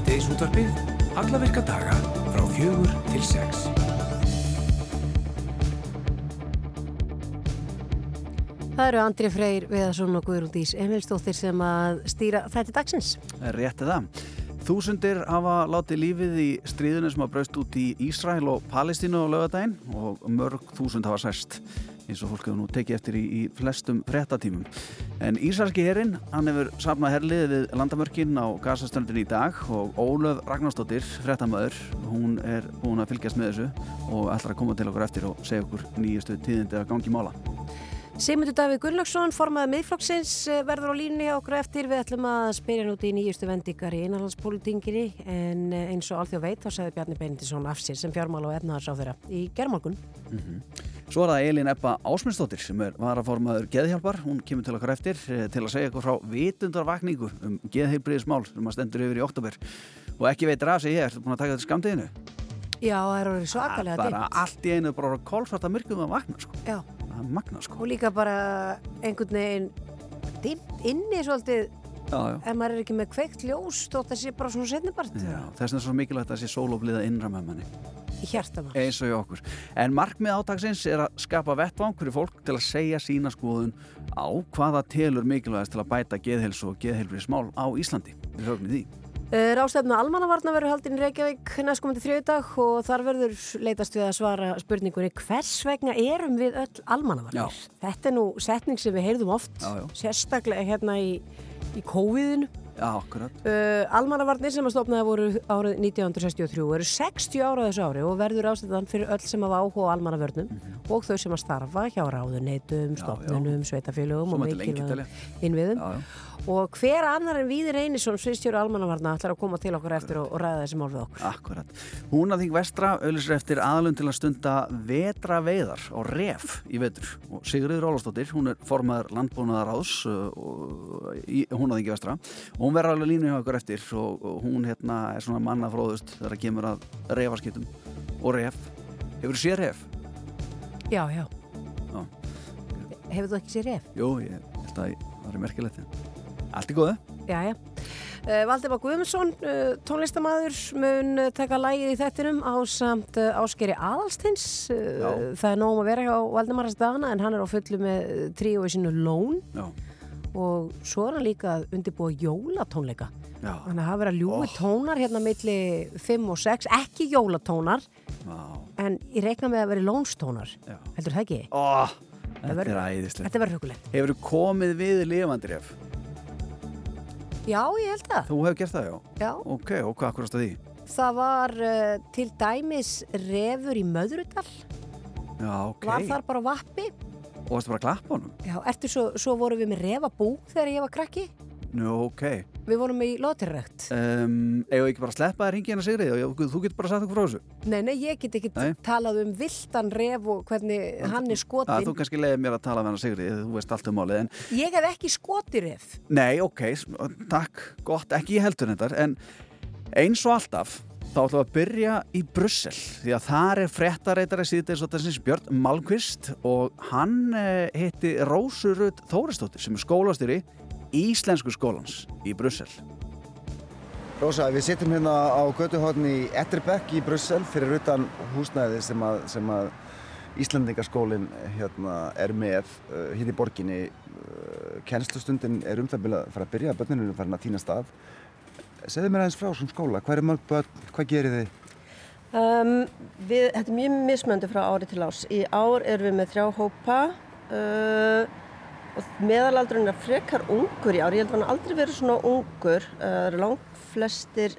Síðdeisútvarpið, alla virka daga frá fjögur til sex. Það eru Andri Freyr Viðarsson og Guðrún Dís Emilstóttir sem að stýra þetta dagsins. Rétti það. Þúsundir hafa látið lífið í stríðinu sem hafa braust út í Ísrael og Palestínu á lögadaginn og mörg þúsund hafa sæst eins og fólk hefur nú tekið eftir í, í flestum frettatímum. En Ísraelski herrin, hann hefur safnað herliðið við landamörkin á gasastöndin í dag og Ólöf Ragnarstóttir, frettamöður, hún er búin að fylgjast með þessu og ætlar að koma til okkur eftir og segja okkur nýjustu tíðindi að gangi mála. Sigmundur Davíð Gunnlaugsson, formaði miðflokksins, eh, verður á línni á okkur eftir. Við ætlum að spyrja nút í nýjustu vendingar í einanlandspolitinginni en eh, eins og allþjóð veit þá segði Bjarni Beinindisson af sér sem fjármála og efnaðarsáþurra í gerðmálgun. Mm -hmm. Svo er það Elin Ebba Ásmundsdóttir sem er varaformaður geðhjálpar. Hún kemur til okkar eftir eh, til að segja eitthvað frá vitundarvakningu um geðheilbriðismál sem að stendur yfir í oktober og ekki veitir af sig ég er búin að taka þetta skamdeginu. Já, það er orðið svakalega ditt. Bara allt í einu bara kólsvarta myrkum að vakna sko. Já magna sko. og líka bara einhvern veginn dimmt inni svolítið. Ef maður er ekki með kveikt ljós þótt að sé bara svona setnibart þess vegna er svo mikilvægt að sé sólobliða innra með manni. Eins og í okkur. En markmið átagsins er að skapa vettvang fyrir fólk til að segja sína skoðun á hvaða telur mikilvægast til að bæta geðhelsu og geðhelfri smál á Íslandi. Við höfum því. Eh, Rástefna almannavarna verður haldinn í Reykjavík næstkomandi þrjöðdag og þar verður leitast við að svara spurningunni hvers vegna erum við öll almannavarnir? Þetta er nú setning sem við heyrðum oft, já, já. sérstaklega hérna í, í COVID-inu. Uh, almannavarnir sem að stopnaði voru árið 1963 eru 60 ára þessu ári og verður ástæðan fyrir öll sem hafa áhuga á almannavörnum mm -hmm. og þau sem að starfa hjá ráðuneytum, stopnunum, sveitafélögum og mikilvægum innviðum. Já, já. Og hver annar en Víðir Einarsson sviðstjóru almannavarna ætlar að koma til okkur eftir og, og ræða þessi mál við okkur. Akkurat. Hún að þing vestra auðvitað eftir aðlun til að stunda vetra veiðar og ref í vetur. Og Sigriður Ólastóttir, hún er formaður landbúnaðaráðs hún að þingi vestra. Og hún verður alveg línu hjá okkur eftir og, og hún hérna er svona mannafróðust þegar það kemur að refaskittum og ref Hefur þú séð ref? Já, já, já. Hefur þú ekki séð ref? Jú, ég held að það er merkilegt Allt í góðu. Já, já. Uh, Valdemar Guðmundsson, uh, tónlistamæður, mun taka lægið í þettinum á samt áskeri aðalstins. Það er nógum að vera hjá Valdemar að staðana en hann er á fullu með tríu í sinu lón Já. Og svo er hann líka undirbúa jólatónleika. Já. Þannig að hafa verið að ljúi oh. tónar hérna milli 5 og 6, ekki jólatónar, wow. en ég reikna með að vera lónstónar. Heldur það ekki? Oh, þetta er æðislegt. Þetta verður hugulegt. Hefur þú komið við lifandiref? Já, ég held það. Þú hefur gert það, já? Já. Ok, og hvað akkurast að því? Það var uh, til dæmis refur í Möðrudal. Já, ok. Var þar bara vappi. Og varstu bara að klappa honum? Já, ertu svo, svo vorum við með refabú þegar ég var krakki. Nú, ok. Við vorum í lotirrekt. Um, Eða ekki bara sleppa þér hingið hérna Sigrið og þú getur bara sagt okkur frá þessu? Nei, nei, ég get ekki nei. talað um viltan ref og hvernig en, hann er skotin. Að, þú kannski leiði mér að tala með hann Sigrið, þú veist allt um málið. En... Ég hef ekki skotiref. Nei, ok, takk, gott, ekki ég heldur þetta. En eins og alltaf, þá ætlum við að byrja í Brussel. Því að þar er frettareitari síðdeis og þessins Björn Malmqvist og hann eh, hitti Rósurud Þóristóttir sem er skólastýri Íslensku skólans í Brussel. Rósa, við sittum hérna á götuhóðin í Etterbekk í Brussel fyrir utan húsnæði sem að, sem að Íslandingaskólinn hérna, er með uh, hérna í borginni. Uh, Kennslustundin er um það að fara að byrja, börninu er farin að týna stað. Segðu mér aðeins frá svona skóla, hvað er mörg börn, hvað gerir þið? Um, við, þetta er mjög mismöndu frá ári til ás. Í ár erum við með þrjá hópa. Uh, og meðalaldurinn er frekar ungur í ár, ég held að hann aldrei verið svona ungur, uh, það uh, eru langt flestir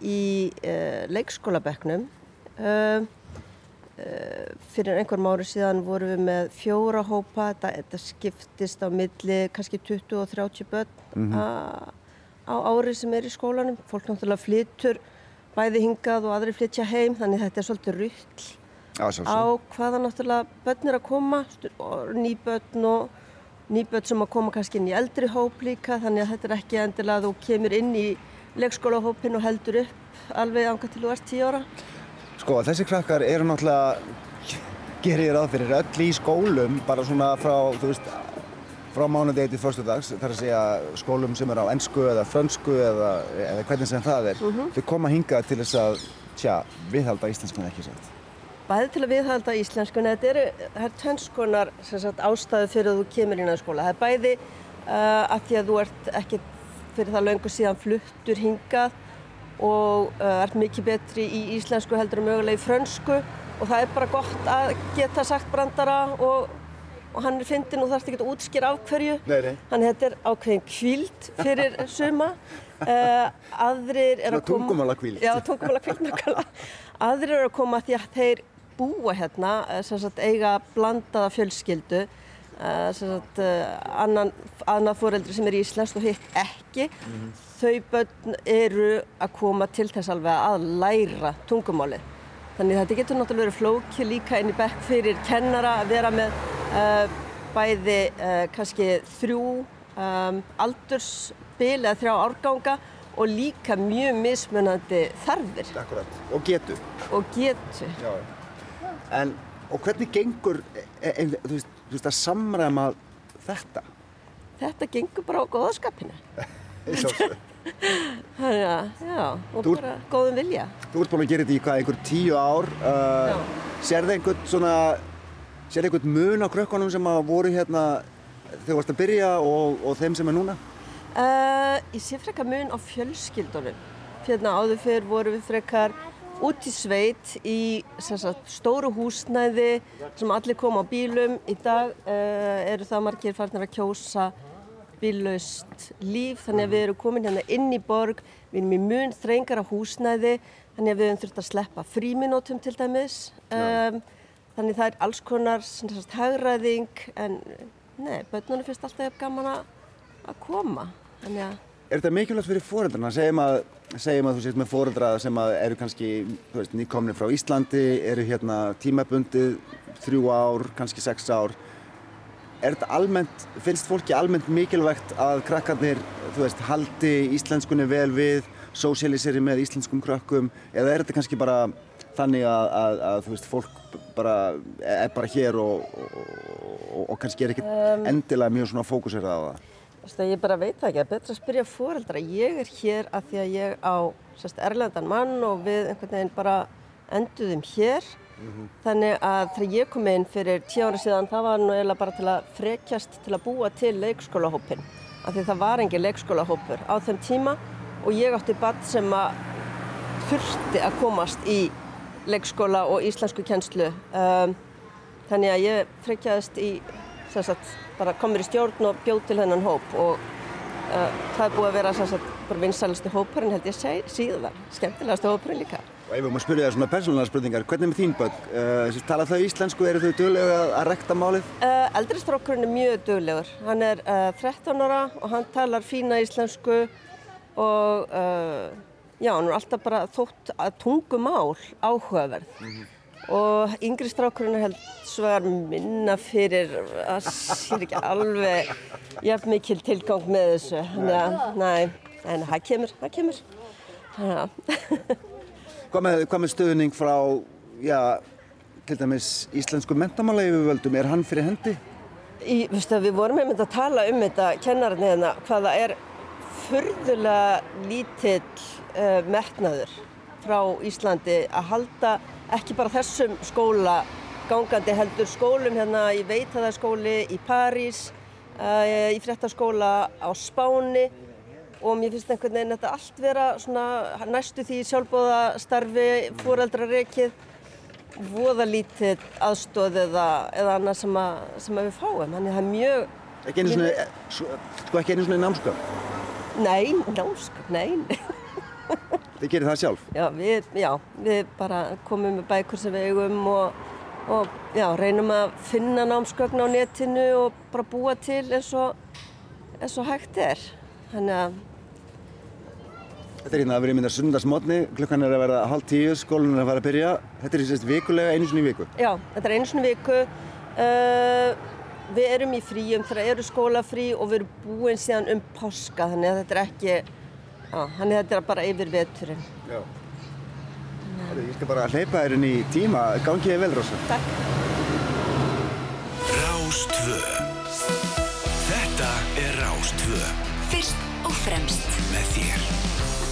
í uh, leikskólabeknum. Uh, uh, fyrir einhverjum ári síðan vorum við með fjóra hópa, þetta, þetta skiptist á milli kannski 20 og 30 börn mm -hmm. Á ári sem er í skólanum. Fólk náttúrulega flyttur bæði hingað og aðri flytja heim, þannig þetta er svolítið rull á hvaða náttúrulega börn er að koma, nýbörn og nýböld sem að koma kannski inn í eldri hóp líka þannig að þetta er ekki endilega að þú kemur inn í leikskólahópin og heldur upp alveg ánga til þú ert 10 ára. Sko þessi krakkar eru náttúrulega, gerir ég ráð fyrir, öll í skólum bara svona frá, þú veist, frá mánudegi til förstudags, þar að segja skólum sem er á ennsku eða frönsku eða, eða hvernig sem það er, þau koma hingað til þess að, tja, viðhalda íslenskunni ekki satt. Bæði til að viðhalda íslenskunni, þetta eru, það er tvennskonar ástæðu fyrir að þú kemur inn á skóla. Það er bæði uh, að því að þú ert ekki fyrir það löngu síðan fluttur hingað og uh, ert mikið betri í íslensku heldur en mögulega í frönsku og það er bara gott að geta sagt brandara og, og hann er fyndin og þarfst ekki að útskýra af hverju. Nei, nei. Þannig þetta er ákveðin kvíld fyrir suma. Uh, aðrir er Svona að koma... tungumálahvíld. Já, tungumálahvíld nákvæmlega. Aðrir eru að koma því að þeir búa hérna, eh, sem sagt eiga blandaða fjölskyldu, uh, sem sagt uh, annan, annað fóreldri sem er íslenskt og hitt ekki. Þau börn eru að koma til þess alveg að læra tungumálið. Þannig þetta getur náttúrulega verið flóki líka inn í bekk fyrir kennara að vera með uh, bæði uh, kannski þrjú um, aldursbil eða þrjá árganga og líka mjög mismunandi þarfir Akkurat. Og getu. og getu. Já. En, og hvernig gengur, e, e, þú, veist, þú veist, að samræma þetta? Þetta gengur bara á góðaskapinu. Þannig að, já, og Þú- bara góðum vilja. Þú ert búin að gera þetta í hvað, einhver tíu ár. Uh, Já. Sérðu einhvern svona, sérðu einhvern mun á krökkunum sem að voru hérna þegar þú varst að byrja og, og þeim sem er núna? Uh, ég sé frekar mun á fjölskyldunum. Hérna áður fyrr vorum við frekar út í sveit í sagt, stóru húsnæði sem allir koma á bílum. Í dag uh, eru það margir farnir að kjósa bíllaust líf þannig að við erum komin hérna inn í borg, við erum í mun þrengara húsnæði þannig að við höfum þurft að sleppa fríminótum til dæmis. Um, þannig það er alls konar hagræðing en nei, börnunum finnst alltaf gaman að koma. Þannig að Er þetta mikilvægt fyrir fóreldrarna? Segjum að, segjum að þú sést með fóreldra sem eru kannski nýkomni frá Íslandi, eru hérna tímabundið þrjú ár, kannski sex ár. Er þetta almennt, finnst fólki almennt mikilvægt að krakkarnir, þú veist, haldi íslenskunni vel við, sósialiseri með íslenskum krökkum eða er þetta kannski bara þannig að, að, að þú veist, fólk bara, er bara hér og, og, og, og kannski er ekkert endilega mjög svona fókusirað á það? Þú veist ég bara veit það ekki, það er betra að spyrja fóreldra. Ég er hér af því að ég á sérst, erlendan mann og við einhvern veginn bara enduðum hér. Þannig að þegar ég kom inn fyrir tíu ára síðan, það var nú eiginlega bara til að frekjast til að búa til leikskólahópin. Af því það var engin leikskólahópur á þeim tíma og ég átti bann sem að þurfti að komast í leikskóla og íslensku kennslu. Um, þannig að ég frekjaðist í, sagt, bara komur í stjórn og bjóð til þennan hóp og uh, það er búið að vera sagt, bara vinsælusti hópurinn held ég seg, síðan, skemmtilegasti hópurinn líka. Og ef við máum spyrja það svona persónulega spurningar, hvernig er með þín börn? Uh, tala þau íslensku, eru þau duglega að, að rekta málið? Uh, eldri strákurinn er mjög duglegur. Hann er uh, 13 ára og hann talar fína íslensku og já, hann er alltaf bara þótt að tungumál áhugaverð. Og yngri strákurinn held svegar minna fyrir að sér ekki alveg jafn mikil tilgang með þessu. Þannig að, næ, en það kemur, það kemur. Að, Hvað með, hvað með stöðning frá, já, til dæmis íslensku mentamála yfirvöldum, er hann fyrir hendi? Í, veistu, við vorum einmitt að tala um þetta kennarinn hérna hvað það er furðulega lítill uh, metnaður frá Íslandi að halda ekki bara þessum skóla gangandi heldur skólum hérna ég veit að það er skóli í París uh, í fréttaskóla á Spáni og mér finnst einhvern veginn þetta allt vera svona næstu því sjálfbóða starfi fóreldrarekið voða lítið aðstóð eða, eða annað sem, að, sem að við fáum. Þannig að það er mjög... Ekki einu svona, svo- sko ekki einu svona námsköp. Nei, námsk, nei. Þið gerir það sjálf. Já, við, já, við bara komum með bækur sem við eigum og, og já, reynum að finna námsgögn á netinu og bara búa til eins og, eins og hægt er. Þannig að, Þetta er hérna að vera í mynda sundarsmotni, klukkan er að vera hálf tíu, skólinn er að fara að byrja. Þetta er í sérst vikulega, einu svona í viku. já, þetta er einu svona viku. Uh, við erum í fríum þegar eru skólafrí og við erum búin síðan um páska, þannig að þetta er ekki, já, þannig að þetta er bara yfir veturinn. Já. Ég skal bara hleypa þér inn í tíma, gangið þið vel, Rosa. Takk. Rástvö Þetta Rástvö Fyrst og fremst með þér.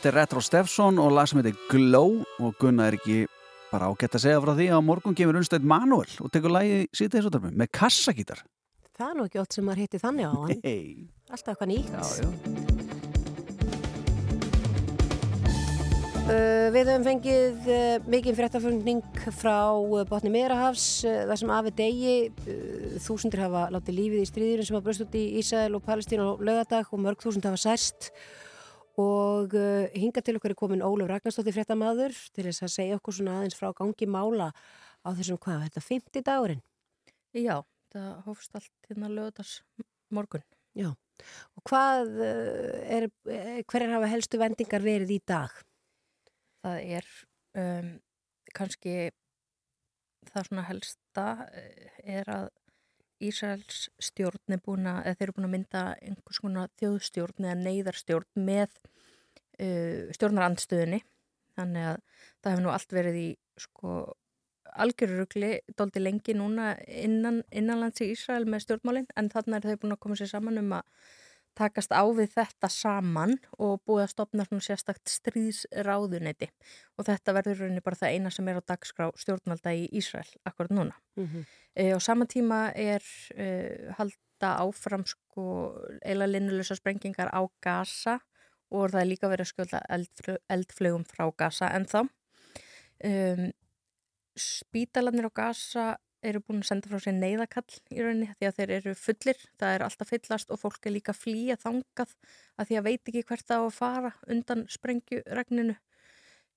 Þetta er Retro Steffsson og lag sem heitir Glow og Gunna er ekki bara ágætt að segja frá því að á morgun kemur unnstætt Manuel og tekur lagi síðan þessu með kassagítar. Það er nú ekki oft sem maður hitti þannig á hann. Hey. Alltaf eitthvað nýtt. Já, já. Uh, við höfum fengið uh, mikið fréttaföngning frá uh, botni Meirahafs uh, þar sem afi degi uh, þúsundir hafa látið lífið í stríðurinn sem hafa bröst út í Ísæl og Palestín og lögadag og mörg þúsund hafa særst og uh, hinga til okkar er komin Ólaf Ragnarstóttir fréttamaður til þess að segja okkur svona aðeins frá gangi mála á þessum hvað, þetta 50 dagurinn Já, það hófst allt hérna lögðars morgun. Já, og hvað uh, er, eh, hverjar hafa helstu vendingar verið í dag? Það er um, kannski það svona helsta eh, er að Ísraels stjórn er búin að, þeir eru búin að mynda einhvers konar þjóðstjórn eða neyðarstjórn með uh, stjórnarandstöðunni. Þannig að það hefur nú allt verið í sko algjörurugli doldi lengi núna innan, innanlands í Ísrael með stjórnmálinn en þannig er þau búin að koma sér saman um að takast á við þetta saman og búið að stopna svona sérstakt stríðsráðuneyti og þetta verður rauninni bara það eina sem er á dagskrá stjórnvalda í Ísrael akkurat núna. Mm -hmm. E, á sama tíma er e, halda áfram sko eila linnulösa sprengingar á Gaza og það er líka verið að skjölda eldflög, eldflögum frá Gaza en þá. Um, spítalarnir á Gaza eru búin að senda frá sér neyðakall í rauninni því að þeir eru fullir, það er alltaf fyllast og fólk er líka að flýja þangað að því að veit ekki hvert það á að fara undan sprengjuregninu.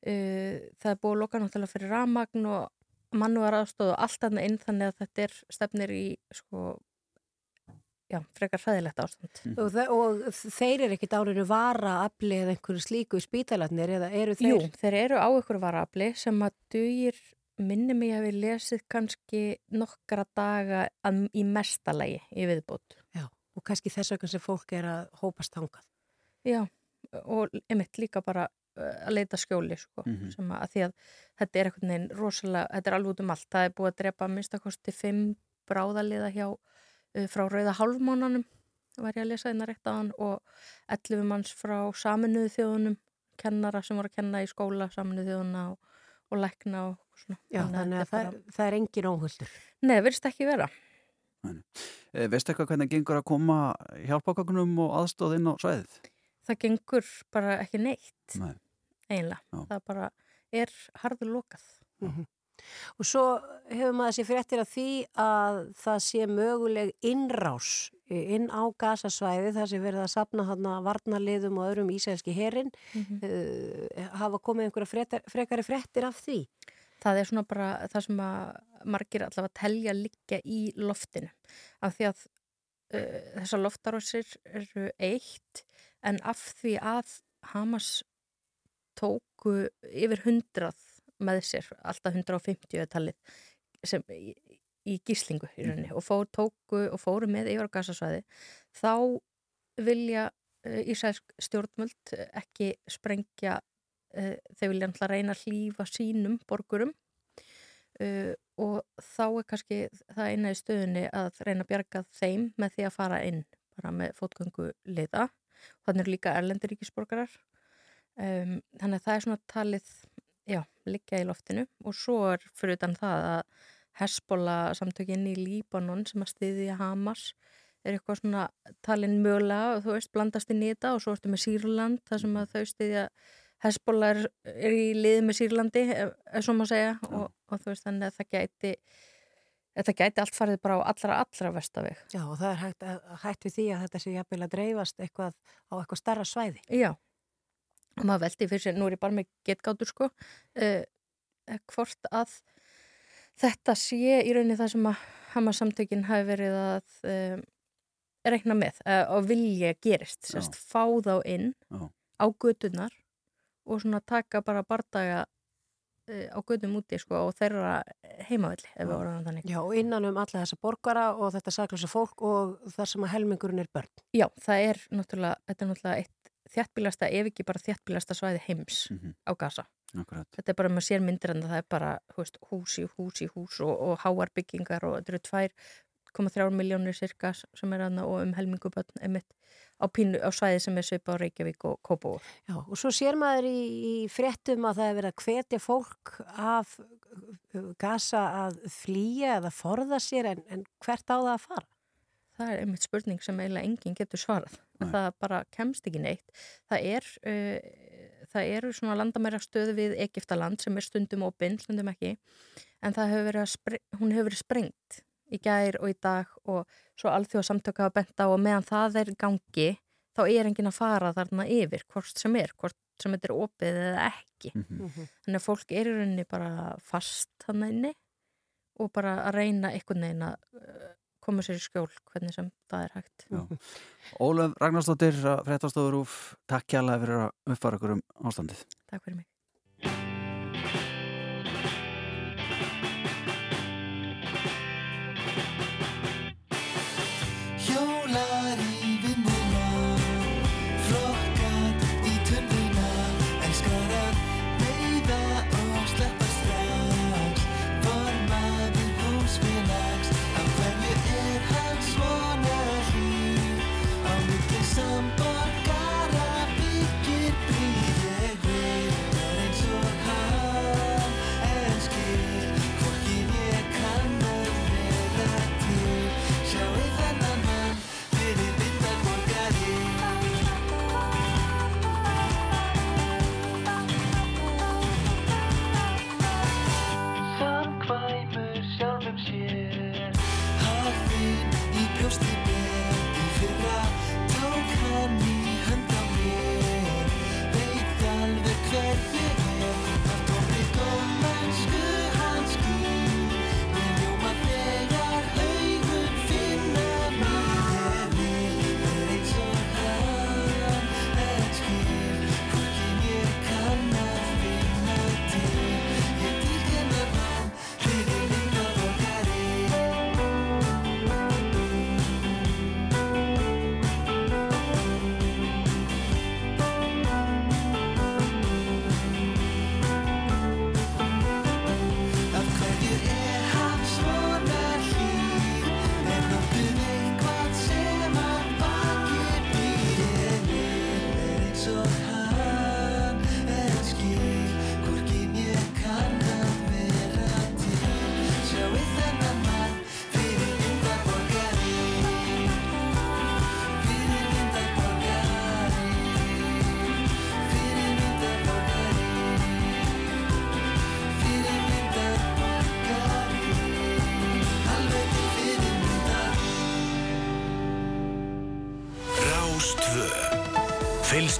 Uh, það er búið að loka náttúrulega fyrir ramagn og mannúar aðstóð og allt annað inn þannig að þetta er stefnir í sko, já, frekar hræðilegt ástand. Og, þe og þeir eru ekkit árinu vara afli eða einhverju slíku í spítalarnir eða eru þeir? Jú, þeir eru á ykkur varafli sem að dugir minni mig að við lesið kannski nokkra daga að, í mestalagi í viðbót. Já, og kannski þess vegna sem fólk er að hópast hangað. Já, og einmitt líka bara að leita skjóli sko, Mhm. sem að, því að þetta er einhvern veginn rosalega, þetta er alveg út um allt. Það er búið að drepa minnstakosti fimm bráðaliða hjá frá Rauða Hálfmónanum, var ég að lesa einna rétt á hann og 11 manns frá saminuðu þjóðunum, kennara sem voru að kenna í skóla saminuðu þjóðuna og, og lækna og. Já, þannig að það, er það er engin óhullur. Nei, það virðist ekki vera. Eh, Veistu eitthvað hvernig gengur að koma hjálpákakunum og aðstóð inn á svæðið? Það gengur bara ekki neitt, Nei. eiginlega. Já. Það bara er harður lokað. Og svo hefur maður sér fréttir af því að það sé möguleg innrás inn á gasasvæði þar sem verið að sapna hann að varnarliðum og öðrum ísælski herin. Mhm. uh, hafa komið einhverja fréttar, frekari fréttir af því? Það er svona bara það sem að margir allavega telja liggja í loftinu af því að uh, þessar loftarósir eru eitt en af því að Hamas tóku yfir hundrað með sér, alltaf 150 er talið sem í, í gíslingu í rauninni og fór, tóku og fóru með yfir á gasasvæði þá vilja Ísæsk stjórnvöld ekki sprengja þeir vilja alltaf reyna að hlýfa sínum borgurum. Uh, og þá er kannski það eina í stöðunni að reyna að bjarga þeim með því að fara inn bara með fótgöngu liða þannig eru líka erlendur ríkisborgarar. Um, þannig að það er svona talið já, liggja í loftinu. Og svo er fyrir utan það að Hesbóla samtökinn í Líbanon sem að stiðja Hamas er eitthvað svona talin mögulega og þú veist blandast inn í þetta og svo ertu með Sýrland þar sem að þau stiðja Hesbóla er, í lið með Sýrlandi ef svo má segja og, og þú veist þannig að það gæti þetta gæti allt farið bara á allra allra vestaveg. Já, og það er hægt, hægt við því að þetta sé jafnvel að dreifast eitthvað á eitthvað starra svæði. Já, og maður veldi fyrir sér, nú er ég bara með getgátur sko, uh, hvort að þetta sé í rauninni það sem að Hamas samtökin hafi verið að um, reikna með uh, og vilja gerist, sérst, fá þá inn Já. á gödunar og svona taka bara bardaga uh, á gödum úti sko og þeirra heimavelli ef við vorum þannig. Já, innan um alla þessa borgara og þetta saklösa fólk og þar sem að helmingurinn er börn. Já, það er náttúrulega, þetta er náttúrulega eitt þjættbílasta, ef ekki bara þjættbílasta svæði heims Mhm. á Gaza. Akkurat. Þetta er bara með sér myndir en það er bara veist, hús í hús í hús og, og háar byggingar og þetta eru 2,3 miljónir cirka sem er aðna og um helmingu börn emitt á, pínu, á svæði sem er svipa á Reykjavík og Kópavór. Já, og svo sér maður í, í fréttum að það er verið að hvetja fólk af uh, gasa að flýja eða forða sér en, en hvert á það að fara? Það er einmitt spurning sem eiginlega enginn getur svarað. Nei. Það bara kemst ekki neitt. Það er, uh, það eru svona landamæra stöðu við Egiptaland sem er stundum opinn, stundum ekki. En það hefur verið að hún hefur verið sprengt í gær og í dag og svo alþjóða samtöka hafa bent á og meðan það er gangi þá er enginn að fara þarna yfir hvort sem er, hvort sem þetta er opið eða ekki. Mhm. Þannig að fólk er í rauninni bara fast þannig inni og bara að reyna einhvern veginn að uh, koma sér í skjól hvernig sem það er hægt. Já. Ólaf Ragnarsdóttir, fréttastofur úr, takk kjærlega fyrir að uppfara ykkur um ástandið. Takk fyrir mig.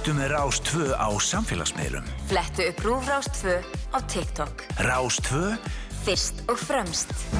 Fylgstu með Rás 2 á samfélagsmiðlum. Flettu upp Rúfrás 2 á TikTok. Rás 2 Fyrst og fremst.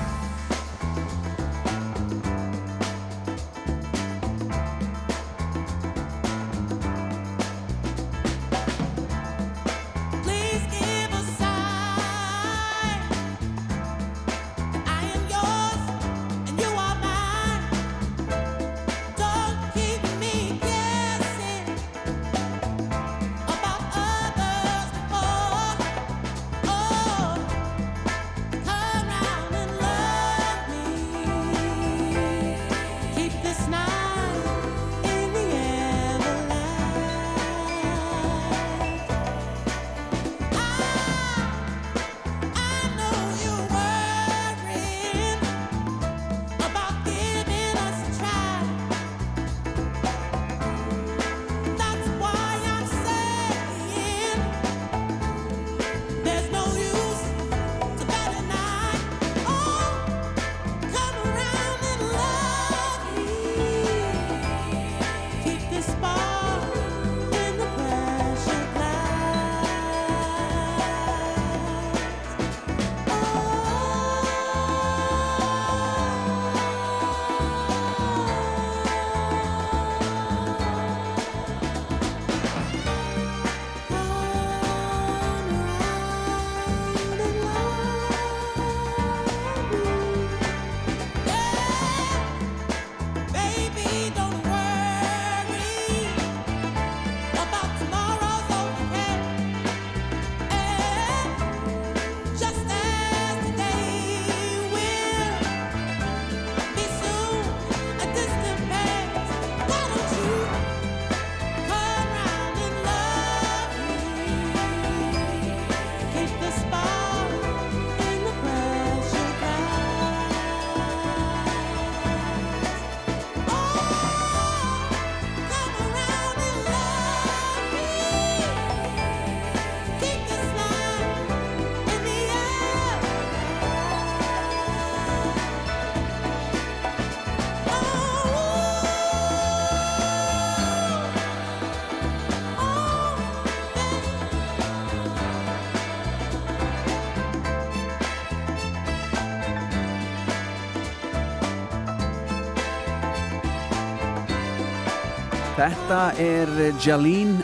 Þetta er Jalene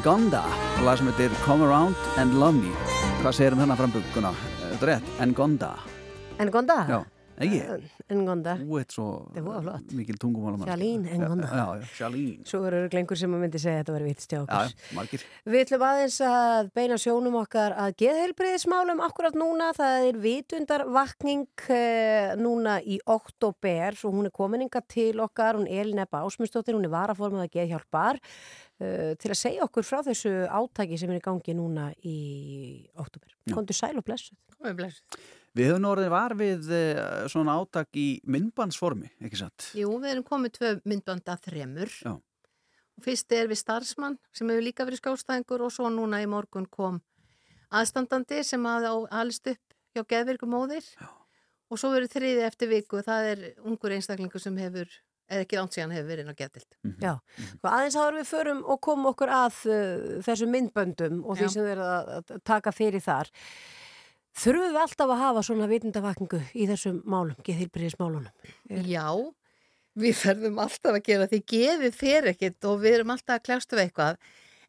Ngonda og lag sem heitir Come Around and Love Me Hvað segir um þennan frambuguna? Þetta er rétt, Ngonda Ngonda? Já, ekki? Ngonda. Þú ert svo er mikil tungumál Jalene Ngonda. Já, já, Jalene Svo eru glengur sem að myndi segja að þetta var já, margir Við ætlum aðeins að beina sjónum okkar að geðheilbriðismálum akkurat núna. Það er vitundarvakning eh, núna í oktober og hún er komininga til okkar, hún Elin Ebba Ásmundsdóttir, hún er varaformað að geðhjálpar eh, til að segja okkur frá þessu átaki sem er í gangi núna í oktober. Kondur sæl og blessuð. Við höfum orðið var við eh, svona átak í myndbandsformi, ekki satt? Jú, við erum komið tvö myndbanda þremur. Já. Og fyrst er við starfsmann sem hefur líka verið skjólstæðingur og svo núna í morgun kom aðstandandi sem hafði á alist upp hjá geðvirku móðir. Já. Og svo verið þriði eftir viku, það er ungur einstaklingur sem hefur, eða ekki ánt síðan hefur verið inn á geðdild. Já, og aðeins áður við förum og komum okkur að uh, þessum myndböndum og því Já. sem við erum að taka fyrir þar. Þurfum við alltaf að hafa svona vitundavakningu í þessum málum, geðhilbriðismálunum? Já, við ferðum alltaf að gera því geðið fer ekkit og við erum alltaf að kljástu við eitthvað.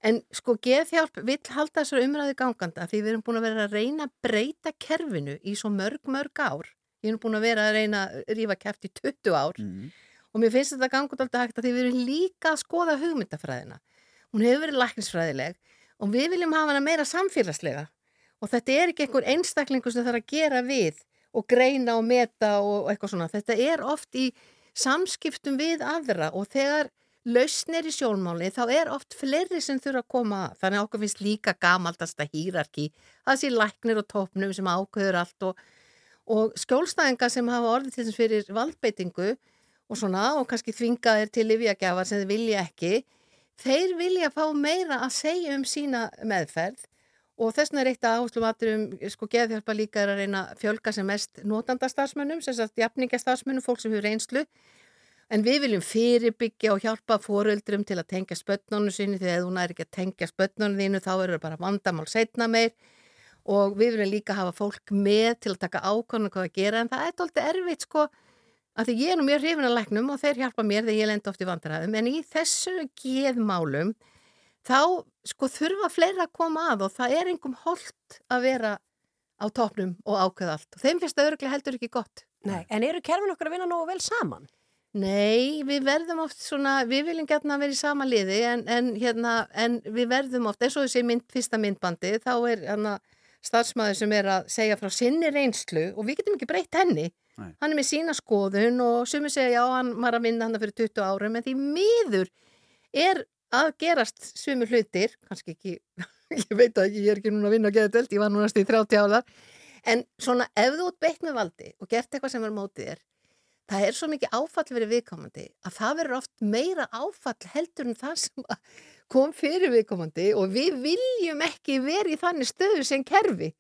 En sko geðhjálp vill halda þessar umræði ganganda því við erum búin að vera að reyna að breyta kerfinu í svo mörg, mörg ár. Við erum búin að vera að reyna að rífa kæft í 20 ár Mm. og mér finnst þetta gangut alltaf hægt að því við erum líka að skoða hugmyndafræðina. Hún hefur verið læknisfræðileg og við viljum hafa hana meira samfélagslega og þetta er ekki einhver einstaklingur sem þarf að gera við og greina og meta og eitthvað svona. Þetta er oft í samskiptum við aðra og þegar lausnir í sjónmáli þá er oft fleiri sem þurfa að koma að. Þannig að okkur finnst líka gamaldasta hýrarki. Það sé læknir og tópnum sem ákveður allt og, og skjólstæðingar sem hafa orðið til þess fyrir valdbeitingu og svona og kannski þvingaðir til livjagjafar sem þeir vilja ekki. Þeir vilja fá meira að segja um sína meðferð og þess vegna er eitt að áherslum aðturum sko geðhjálpa líka er að reyna að fjölga sem mest notandastarsmönnum, sem sagt jafningastarfsmönnum, fólk sem hefur reynslu. En við viljum fyrirbyggja og hjálpa fóreldrum til að tengja spötnónu sinni því að þú næri ekki að tengja spötnónu þínu þá eru bara vandamál setna meir. Og við viljum líka hafa fólk með til að taka ákvæmna hvað að gera en það er alltaf erfitt sko að því ég er nú mjög hrifin að læknum og þeir hjálpa mér þegar ég lenda oft í vandræðum. En í þessu geðmálum þá sko þurfa fleira að koma að og það er einhverjum holdt að vera á topnum og ákveða allt og þeim finnst það örglega heldur ekki gott. Nei, en eru kerfin okkar að vinna nógu vel saman? Nei, við verðum oft svona, við viljum gætna vera í sama liði en, en, hérna, en við verðum oft, eins og þessi mynd, fyrsta myndbandi, þá er hérna, starfsmæður sem er að segja frá sinni reynslu og við getum ekki breytt henni. Nei. Hann er með sína skoðun og sumi segja já, hann var að vinna hann fyrir 20 árum en því miður er að gerast sumi hlutir, kannski ekki, ég veit að ég er ekki núna að vinna að geða delt, ég var núna stíð 30 álar, en svona ef þú ert beitt með valdi og gert eitthvað sem er mótið þér, það er svo mikið áfall verið viðkomandi að það verður oft meira áfall heldur en það sem kom fyrir viðkomandi og við viljum ekki verið í þannig stöðu sem kerfi.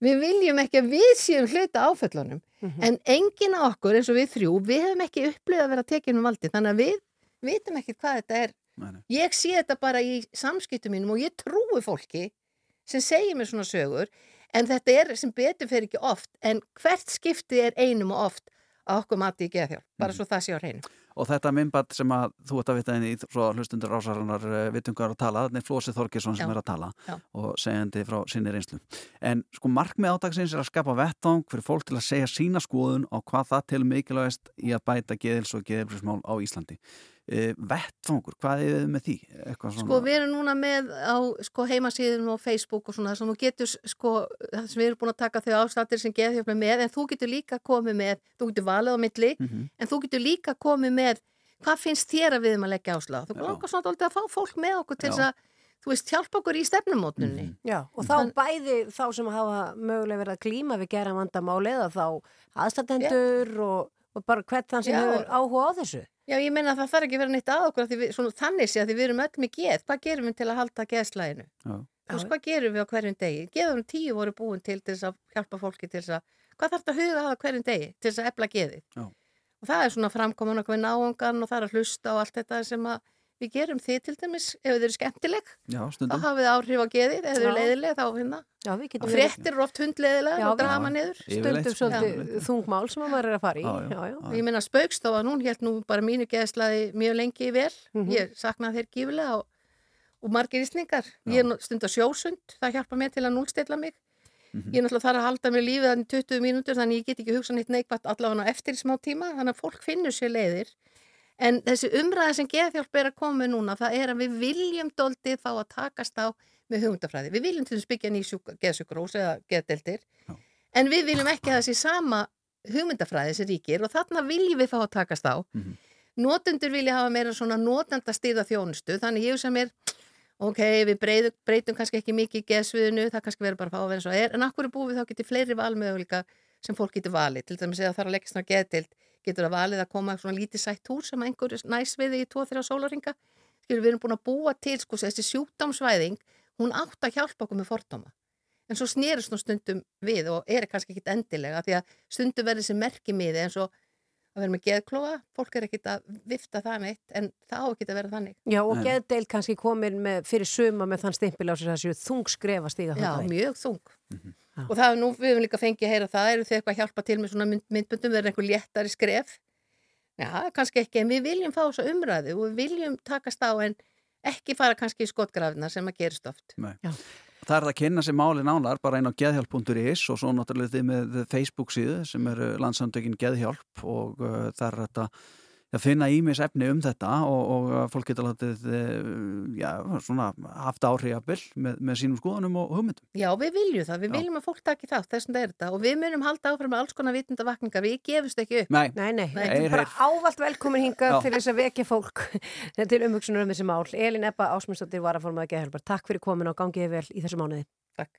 Við viljum ekki að við séum hluta áföllunum en enginn af okkur eins og við þrjú, við hefum ekki upplifað að vera tekinn um valdi þannig að við vitum ekki hvað þetta er. Nei, nei. Ég sé þetta bara í samskiptum mínum og ég trúi fólki sem segir mér svona sögur en þetta er sem betur fyrir ekki oft en hvert skipti er einum og oft að okkur mati í geðhjálp, bara svo það sé á hreinu. Og þetta minnbætt sem að þú ert að vita inn í hlustundur rásarinnar vitungar að tala, þannig Flósi Þorgesson sem Já. er að tala Já. og segjandi frá sinni reynslu. En sko markmið ádagsins er að skapa vettvang fyrir fólk til að segja sína skoðun á hvað það til mikilvægast í að bæta geðils og geðilbrísmál á Íslandi. E, vettvangur, hvað er þið með því? Eitthvað svona... Sko við erum núna með á sko, heimasíðum og Facebook og svona sem þú getur sko, það sem við erum búin að taka þau ástættir sem geðhjálp er með en þú getur líka komið með, þú getur valið á milli Mhm. en þú getur líka komið með hvað finnst þér að við erum að leggja áslá þú langar svona dálítið að fá fólk með okkur til þess að, þú veist, hjálpa okkur í stefnumótnunni Mhm. Já, og þá bæði þá sem hafa mögulega verið að klíma við gera vandamáli eða þá aðstatendur og, og bara hvert þann sem Já. hefur áhuga á þessu. Já, ég meina að það þarf ekki að vera neitt að okkur af því við, svona, þannig sé að því við erum öll með geð hvað gerum við til að halda. Þú veist, hvað gerum við á hverjum degi? Geðurum tíu voru búin til til þess að hjálpa fólki til þess að, hvað þarf þetta að huga að hverjum degi til þess að efla geðið? Já. Og það er svona framkomin okkur við náungan og það er að hlusta og allt þetta sem að við gerum þið til dæmis, ef þið eru skemmtileg, Já, þá hafið þið áhrif á geðið, ef þið eru Já. leiðileg, þá finna. Já, við getum Fréttir eru oft hundleiðilega og drama niður. Stundum sko. svolítið þungmál sem að maður er að fara í. Já, já. já, já. Og ég meina spaukstofa, hún held nú bara mínu geðslaði mjög lengi vel. Mhm. Ég saknaði þeir gífulega og, og margir ísningar. Ég er stund að sjósund, það hjálpa mér til að núlstilla mig. Mhm. Ég er náttúrulega þarf að halda mér lífið þannig 20 mínútur þannig ég get ekki hugsað neitt neikvægt allavega eftir smá tíma þannig að fólk finnur sér leiðir. En þessi umræða sem geðhjálp er að koma núna það er að við viljum doldið fá að takast á með hugmyndafræði. Við viljum til þess byggja ný geðsjúkrós eða geðdeldir en við viljum ekki að þessi sama hugmyndafræði sem ríkir og þarna viljum við fá að takast á. Mhm. Notendur vilja hafa meira svona notendastýrða þjónustu þannig ég sem er ok, við breytum, breytum kannski ekki mikið geðsviðinu, það kannski verður bara að fá að vera eins og er en akkur er búið þá getið fleiri valmöguleika sem fólk getur valið, til dæmis eða þarf að leggja svona geðdild, getur að valið að koma svona lítið sætt hús sem einhver er næs við í 2-3 sólaringa skilur við erum búin að búa til sko þessi sjúkdámsvæðing, hún átt að hjálpa okkur með fordóma. En svo snerist nú stundum við og er kannski ekkit endilega því að stundum verður þessi merkimiði eins og að vera með geðklóa, fólk er ekkit að vifta það neitt en það á ekkit að vera þannig Já, og geðdeil kannski komin með, fyrir suma með þann stimpil á sér þessu þung skrefa stíga Já, þangað inn. mjög þung. Já. Og það er nú, við höfum líka fengið að heyra það, eru þið eitthvað að hjálpa til með svona mynd, myndbundum, verður einhver léttari skref? Já, kannski ekki, en við viljum fá þessa umræðu og við viljum takast á en ekki fara kannski í skotgrafina sem að gerist oft. Nei. Já. Það er það að kynna sér máli nálar bara inn á geðhjálp.is og svo náttúrulega þið með Facebook síðu sem eru landsamtökin geðhjálp og uh, það er þetta að finna ímis efni um þetta og, og fólk getur látið uh, já, svona haft áhrifjabil með, með sínum skoðunum og hugmyndum. Já, við viljum það, við Já. viljum að fólk taki þátt, þessum það er þetta og við munum halda áfram með alls konar vitundavakninga, við gefumst ekki upp. Nei, Nei, nei, Nei, þetta er heyr, bara ávallt velkomin hingað Já. til þess að vekja fólk til umhugsunar um þessi mál. Elin Ebba Ásmundsdóttir var að formaða geðhjálpar. Takk fyrir komin og gangið vel í þessu mánuði. Takk.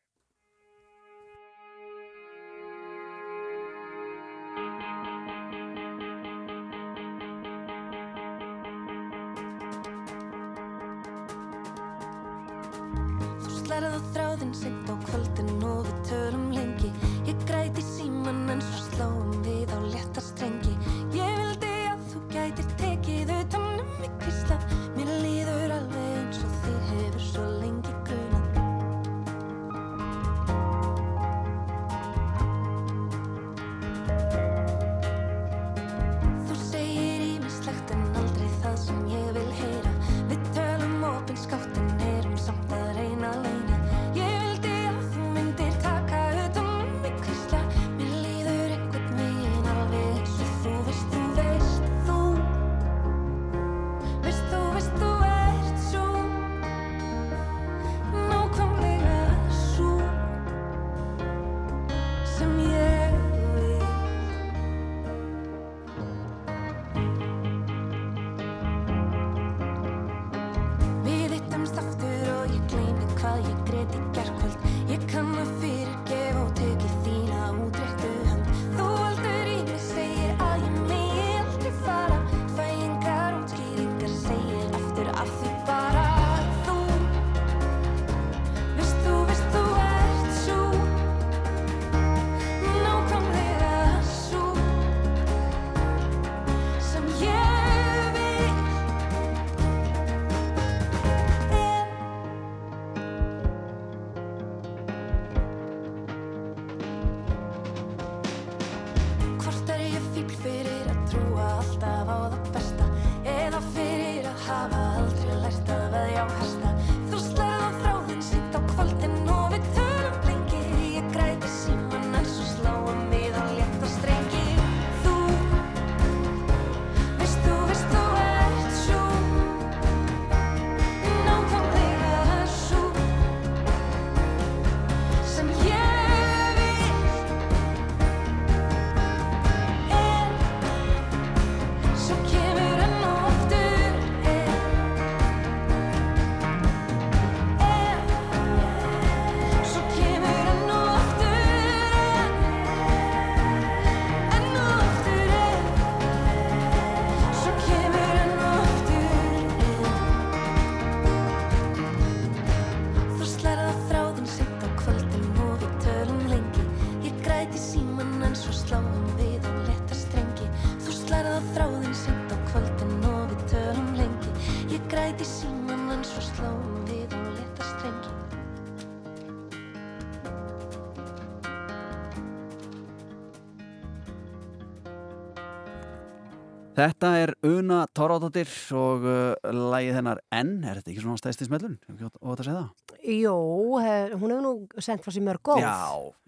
Þetta er Una Torradóttir og uh, lagið hennar N, er þetta ekki svona stæsti smellun? Og þetta segja það? Jó, he- hún hefur nú sendt frá sér mörg góð. Já,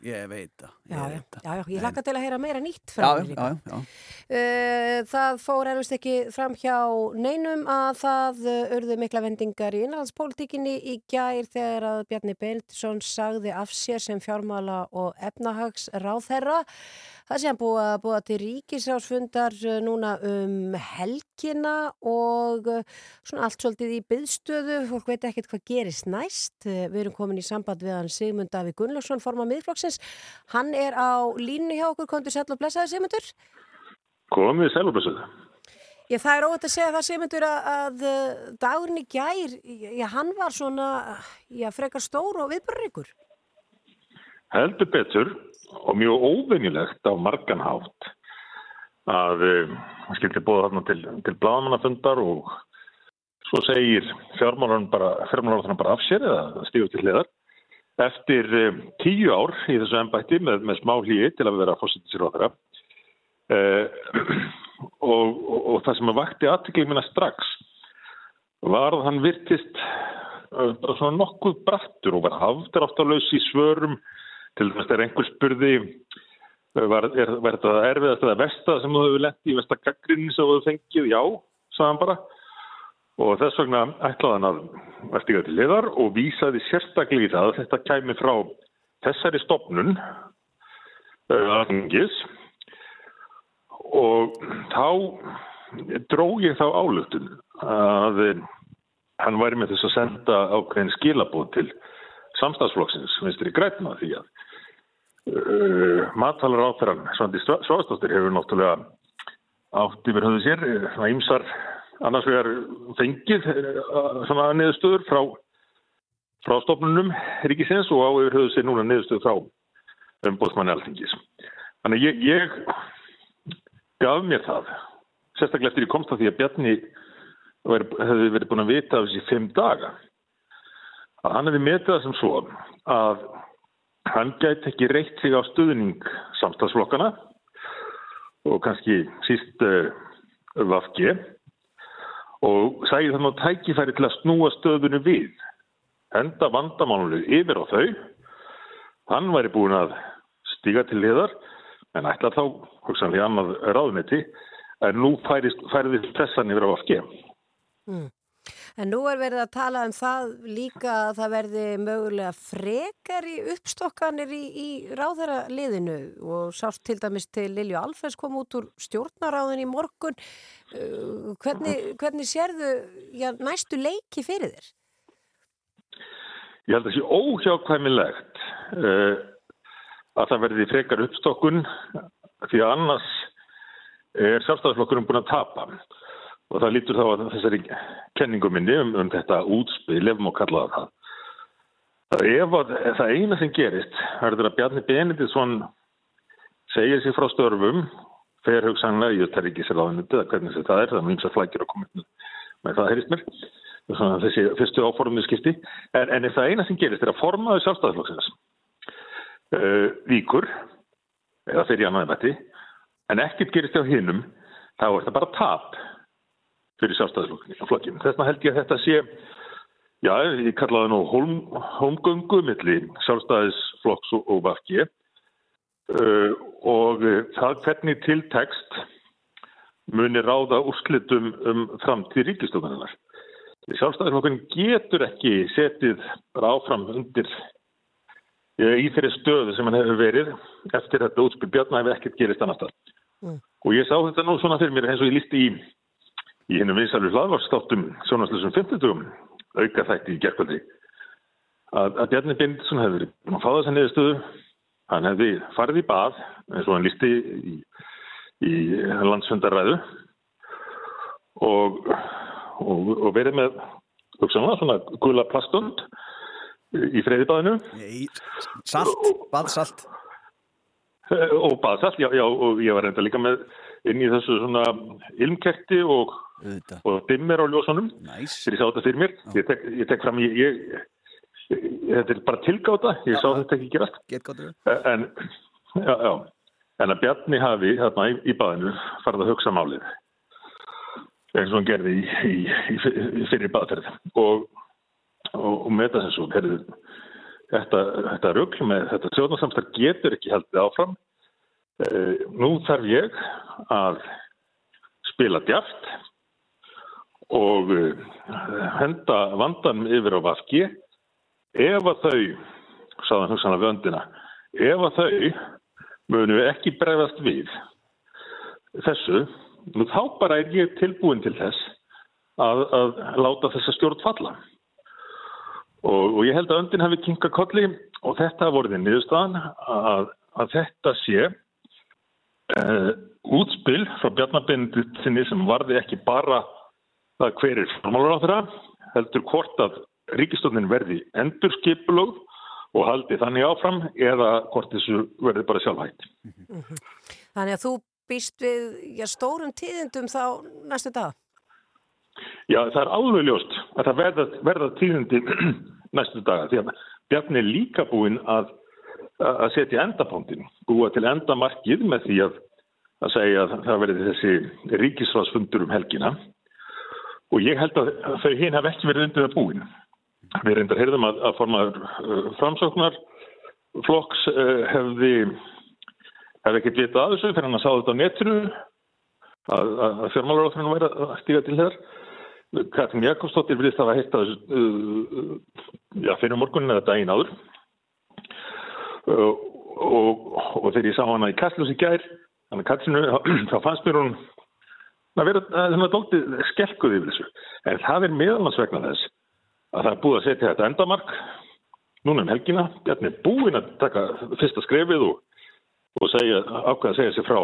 ég veit það. Já, já, já, já, ég hlakka til að heyra meira nýtt Já, frá já, henni líka. já, já. Eh, Það fór erfist ekki fram hjá neinum að það eh, urðu mikla vendingar í innlandspólitíkinni í gær þegar að Bjarni Benediktsson sagði af sér sem fjármála og efnahags ráðherra. Það sé hann búið að búa til ríkisráðsfundar eh, núna um helgina og eh, svona allt svolítið í byðstöðu. Fólk veit ekkert hvað gerist næst. Eh, Við erum komin í samband við hann Sigmund Davík Gunnlaugsson, forma miðflokksins. Hann er á línu hjá okkur, komdu sæll og blessaði Sigmundur. Komið sælubessuð. Já, það er óvægt að segja það Sigmundur að, að dagurinn í gær, já, hann var svona, já, frekar stór og viðbörrikur. Heldur betur og mjög óvenjulegt á margan hátt að hann skildi bóða þarna til, til bladamannafundar og svo segir fjármálarinn bara, bara af sér eða stígur til hliðar. Eftir um, tíu ár í þessu ennbætti með, með smá hlýi til að vera fórsettisir á þeirra uh, og, og, og það sem að vakti aðtikli minna strax var að hann virtist bara svona nokkuð brattur og var hafður áttalaus í svörum til dæmis þegar einhver spurði uh, var, er, var þetta erfiðast eða versta sem þú hefur lett í versta gaggrinni sem þú fengið, já, sagði hann bara. Og þess vegna ætlaði hann að verðstíka til liðar og vísaði sérstaklega í það að þetta kæmi frá þessari stopnun uh, aðengis og þá dró ég þá álugtun að hann væri með þess að senda ákveðin skilabóð til samstagsflokksins vinstri grætna því að uh, matalar áþarann Svandi Svástóttir hefur náttúrulega átt yfir höfðu sér uh, svona ýmsar annars vegar fengið uh, svona niðurstöður frá frá stofnunum ríkisins og á yfir höfðu sér núna niðurstöður frá umbóðsmanni alþingis. Þannig ég, ég gaf mér það sérstaklega eftir ég komst að því að Bjarni hefði verið búin að vita af þessi fimm daga að hann hefði metið það sem svo að hann gæti ekki reitt sig á stuðning samstagsflokkana og kannski síst uh, Vafge og sæði þannig að tækifæri til að snúa stöðunni við henda vandamánuleg yfir á þau hann væri búin að stíga til liðar en ætla þá hugsanlega annað ráðneti en nú færðist pressan yfir á Vafge Mm. En nú er verið að tala um það líka að það verði mögulega frekari uppstokkanir í, í ráðherra liðinu og sást til dæmis til Lilju Alfens kom út úr stjórnaráðin í morgun. Uh, hvernig, hvernig sérðu já, næstu leiki fyrir þér? Ég held að það sé óhjákvæmilegt uh, að það verði frekar uppstokkun því að annars er sjálfstæðarflokkurum búin að tapa og það lítur þá að þessari kenninguminni um, um þetta útspil ef maður kallaða það. það. Ef að, það eina sem gerist verður að Bjarni Benediktsson segir sér frá störfum fer hugsanlega í þetta ríkisraðunandi eða hvernig þetta er, það er mjög flækir að koma með það heyrist mér. Þessi fyrstu áformið skipti en, en ef það eina sem gerist er að formaðu sjálfstæðarflokksins uh, víkur eða fyrir annaði mætti en ekkert gerist á hinnum þá er það bara tap fyrir sjálfstæðarflokkin þess vegna held ég að þetta sé já, ég kallaði nú holm, holmgöngu millir sjálfstæðisflokks og, vafki uh, og uh, það hvernig tiltekst muni ráða úrslitum um framtíð ríkistofnarinnar Sjálfstæðisflokkurinn getur ekki setið bara áfram undir í þeirri stöðu sem hann hefur verið eftir þetta útspil Bjarnar hefur ekkert gerist annar stað. Mm. Og ég sá þetta nú svona fyrir mér eins og ég lísti í, í hennum vinsalur hlaðvarstáttum sjónaslusum 50 auka þætti í gerkvöldi að, að Bjarni Bindisson hefur verið að fá þessa niðurstöðu hann hefði farið í bað eins og hann lísti í, í landsfundaræðu og og, og verið með hugsanlega svona gula plastund í freyðibæðinu Salt, baðsalt Eh, Og basalt, já, já, og ég var reynda líka með inn í þessu svona ilmkerti og, og dimmer á ljósunum. Nice. Þegar ég sá þetta fyrir mér. Ég tek, ég tek fram, ég, ég, þetta er bara tilgáta, ég sá þetta ekki gerast. En, já, já, en að Bjarni hafi þarna í, í baðinu farið að hugsa málið eins og hann gerði í, í, fyrir baðferð og, og, og með þess að herðu, þetta, þetta rugl með þetta stjórnarsamstarf getur ekki haldið áfram. Nú þarf ég að spila djaft og eh, henda vandan yfir á Vafki ef að þau, sáðan hugsanlega vöndina, ef að þau munu ekki bregðast við þessu, nú þá bara er ég tilbúin til þess að, að láta þessa stjórn falla. Og, og ég held að öndin hafi kinka kolli og þetta hafi vorið niðurstaðan að, að þetta sé uh, útspil frá Bjarnabindinni sem varði ekki bara það hver er formálur á þeirra, heldur hvort að ríkistofnin verði endurskipulög og haldi þannig áfram eða hvort þessu verði bara sjálfhætt. Þannig að þú býst við já, stórum tíðindum þá næstu dag? Já, það er alveg ljóst að það verða, verða tíðindi næstu daga því að Bjarni er líka búinn að, að setja endapóndin, búa til endamarkið með því að, að segja að það verði þessi ríkisfásfundur um helgina og ég held að þau hinn hef ekki verið undir það búinn. Við reyndar heyrðum að, að formaður uh, framsóknar flokks uh, hefði, hefði ekkert vitað að þessu fyrir hann að sá þetta á netinu að, að fjármálaráþurinn væri að stíga til þér. Katrin Jakobsdóttir vilist hafa heitt að uh, já, fyrir morgunin eða daginn áður uh, og, og þegar ég sá hana í Kastlós í gær þannig Katrinu, þá fannst mér hún að vera þannig að dóltið skelkuð yfir þessu en það er meðalans vegna þess að það er búið að setja þetta endamark núna um helgina, Bjarni er búinn að taka fyrsta skrefið og, og segja, ákveða að segja sér frá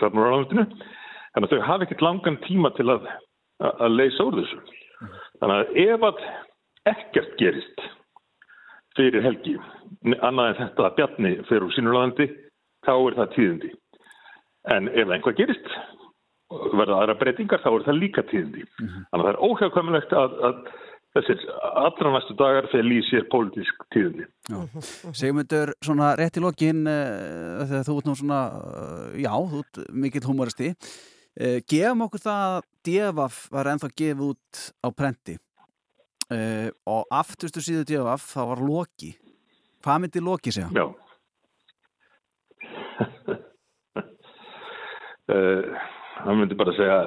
fjármálaráðundinu, en þau hafa ekkert langan tíma til að, að, að leysa úr þessu. Þannig að ef að ekkert gerist fyrir helgi, annað en þetta að Bjarni fyrir úr sínurlandi, þá er það tíðindi. En ef einhvað gerist, verða aðra breytingar, þá er það líka tíðindi. Þannig að það er óhjákvæmulegt að, að þessir allra næstu dagar þegar lýs sér pólitísk tíðinni. Segmundur, svona rétt í lokin uh, þegar þú ert nú svona uh, já, þú ert mikill humoristi uh, gefum okkur það að Devaf var ennþá gefið út á prenti og afturstu síðu Devaf það var Loki hvað myndi Loki segja? Já það myndi bara segja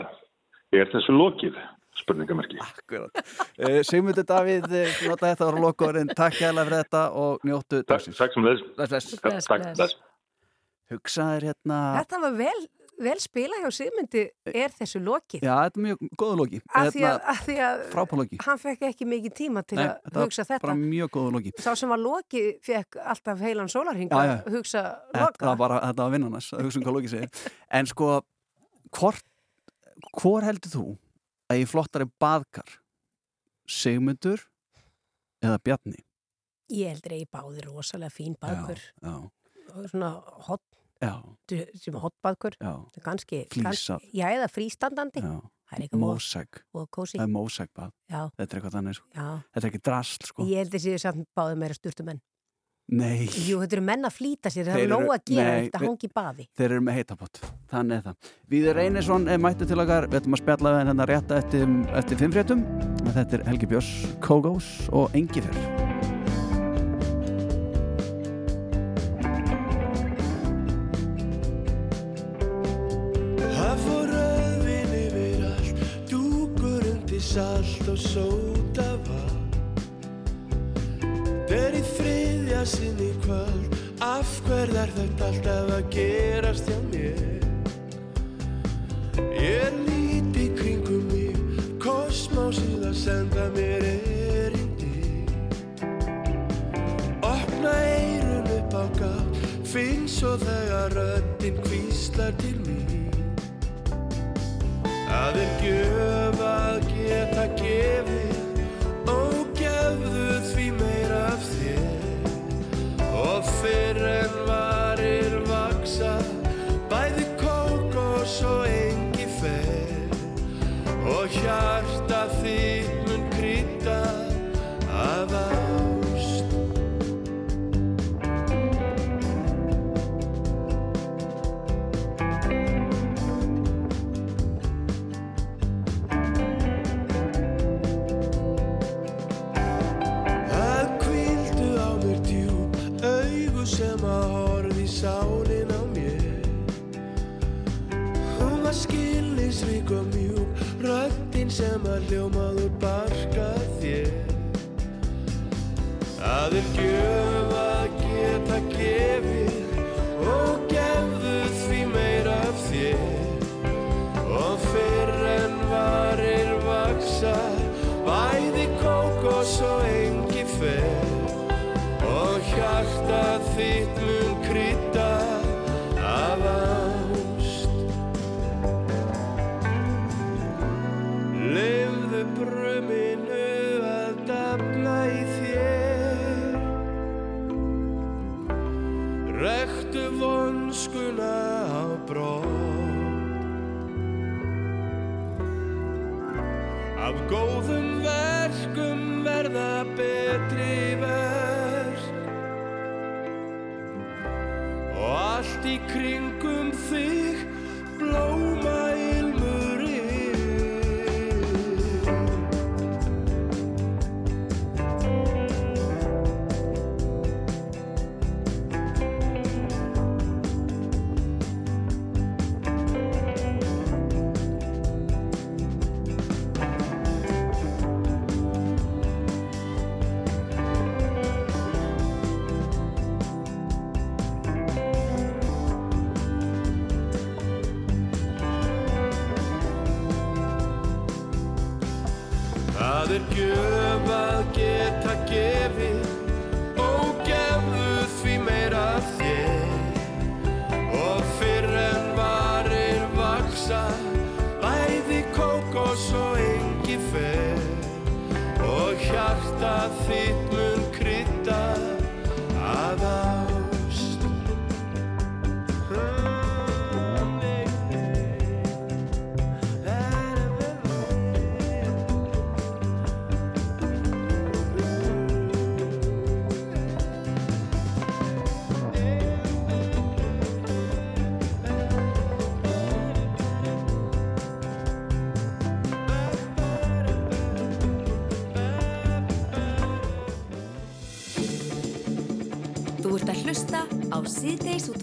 er þessu lokið? spurningamerki. Akkurat. Uh, Sigmundur Davíð, nota þetta ára lokurinn. Takk hérlega fyrir þetta og njóttu dagsins. Takk sem þess. Bless, bless. Takk, bless. Hugsaðir hérna... Þetta var vel, vel spila hjá Sigmundi er þessu lokið. Já, þetta er mjög góða loki. Af því að, að, því að Frábálóki. hann fekk ekki mikið tíma til Nei, að hugsa þetta. bara mjög góða loki. Sá sem var lokið fekk alltaf heilan sólarhinga að hugsa Þetta loka. var bara, þetta var vinnarnas, að hugsa um hvað loki segir. En sko, hvort, hvor heldur þú að ég flottari baðkar Sigmundur eða Bjarni? Ég heldur að ég báði rosalega fín baðkur. Já, Svona hot, já, sem hotbaðkur. já. Ganski, Flísað. Já, eða frístandandi. já. Mósæk. Það er mósæk bað. Já. Þetta er eitthvað þannig, sko. Já. Þetta er ekki drasl, sko. Ég held að samt báði meira sturtumenn. Nei. Jú, þetta eru menn að flýta sér, það er nóg að gera Nei, þetta við- hangi baði. Þeir eru með heitapott, þannig er það. Víður Reynisson er mættu til okkar, við ætlum að spjalla við hennar rétta eftir, eftir fimmfréttum. Þetta er Helgi Björns, Kógós og Engifer. Það fór rauðvin yfir allt, dúkur undir salt og sóta þriðja sinni kvöld, af hverð er þetta alltaf að gerast hjá mér? Ég líti í kringum mig, kosmásið að senda mér erindi. Opna eirun upp á gátt, finn svo þegar röddinn hvíslar til mín. Það er gjöf að geta gefið sem að hljómaðu barka þér. Það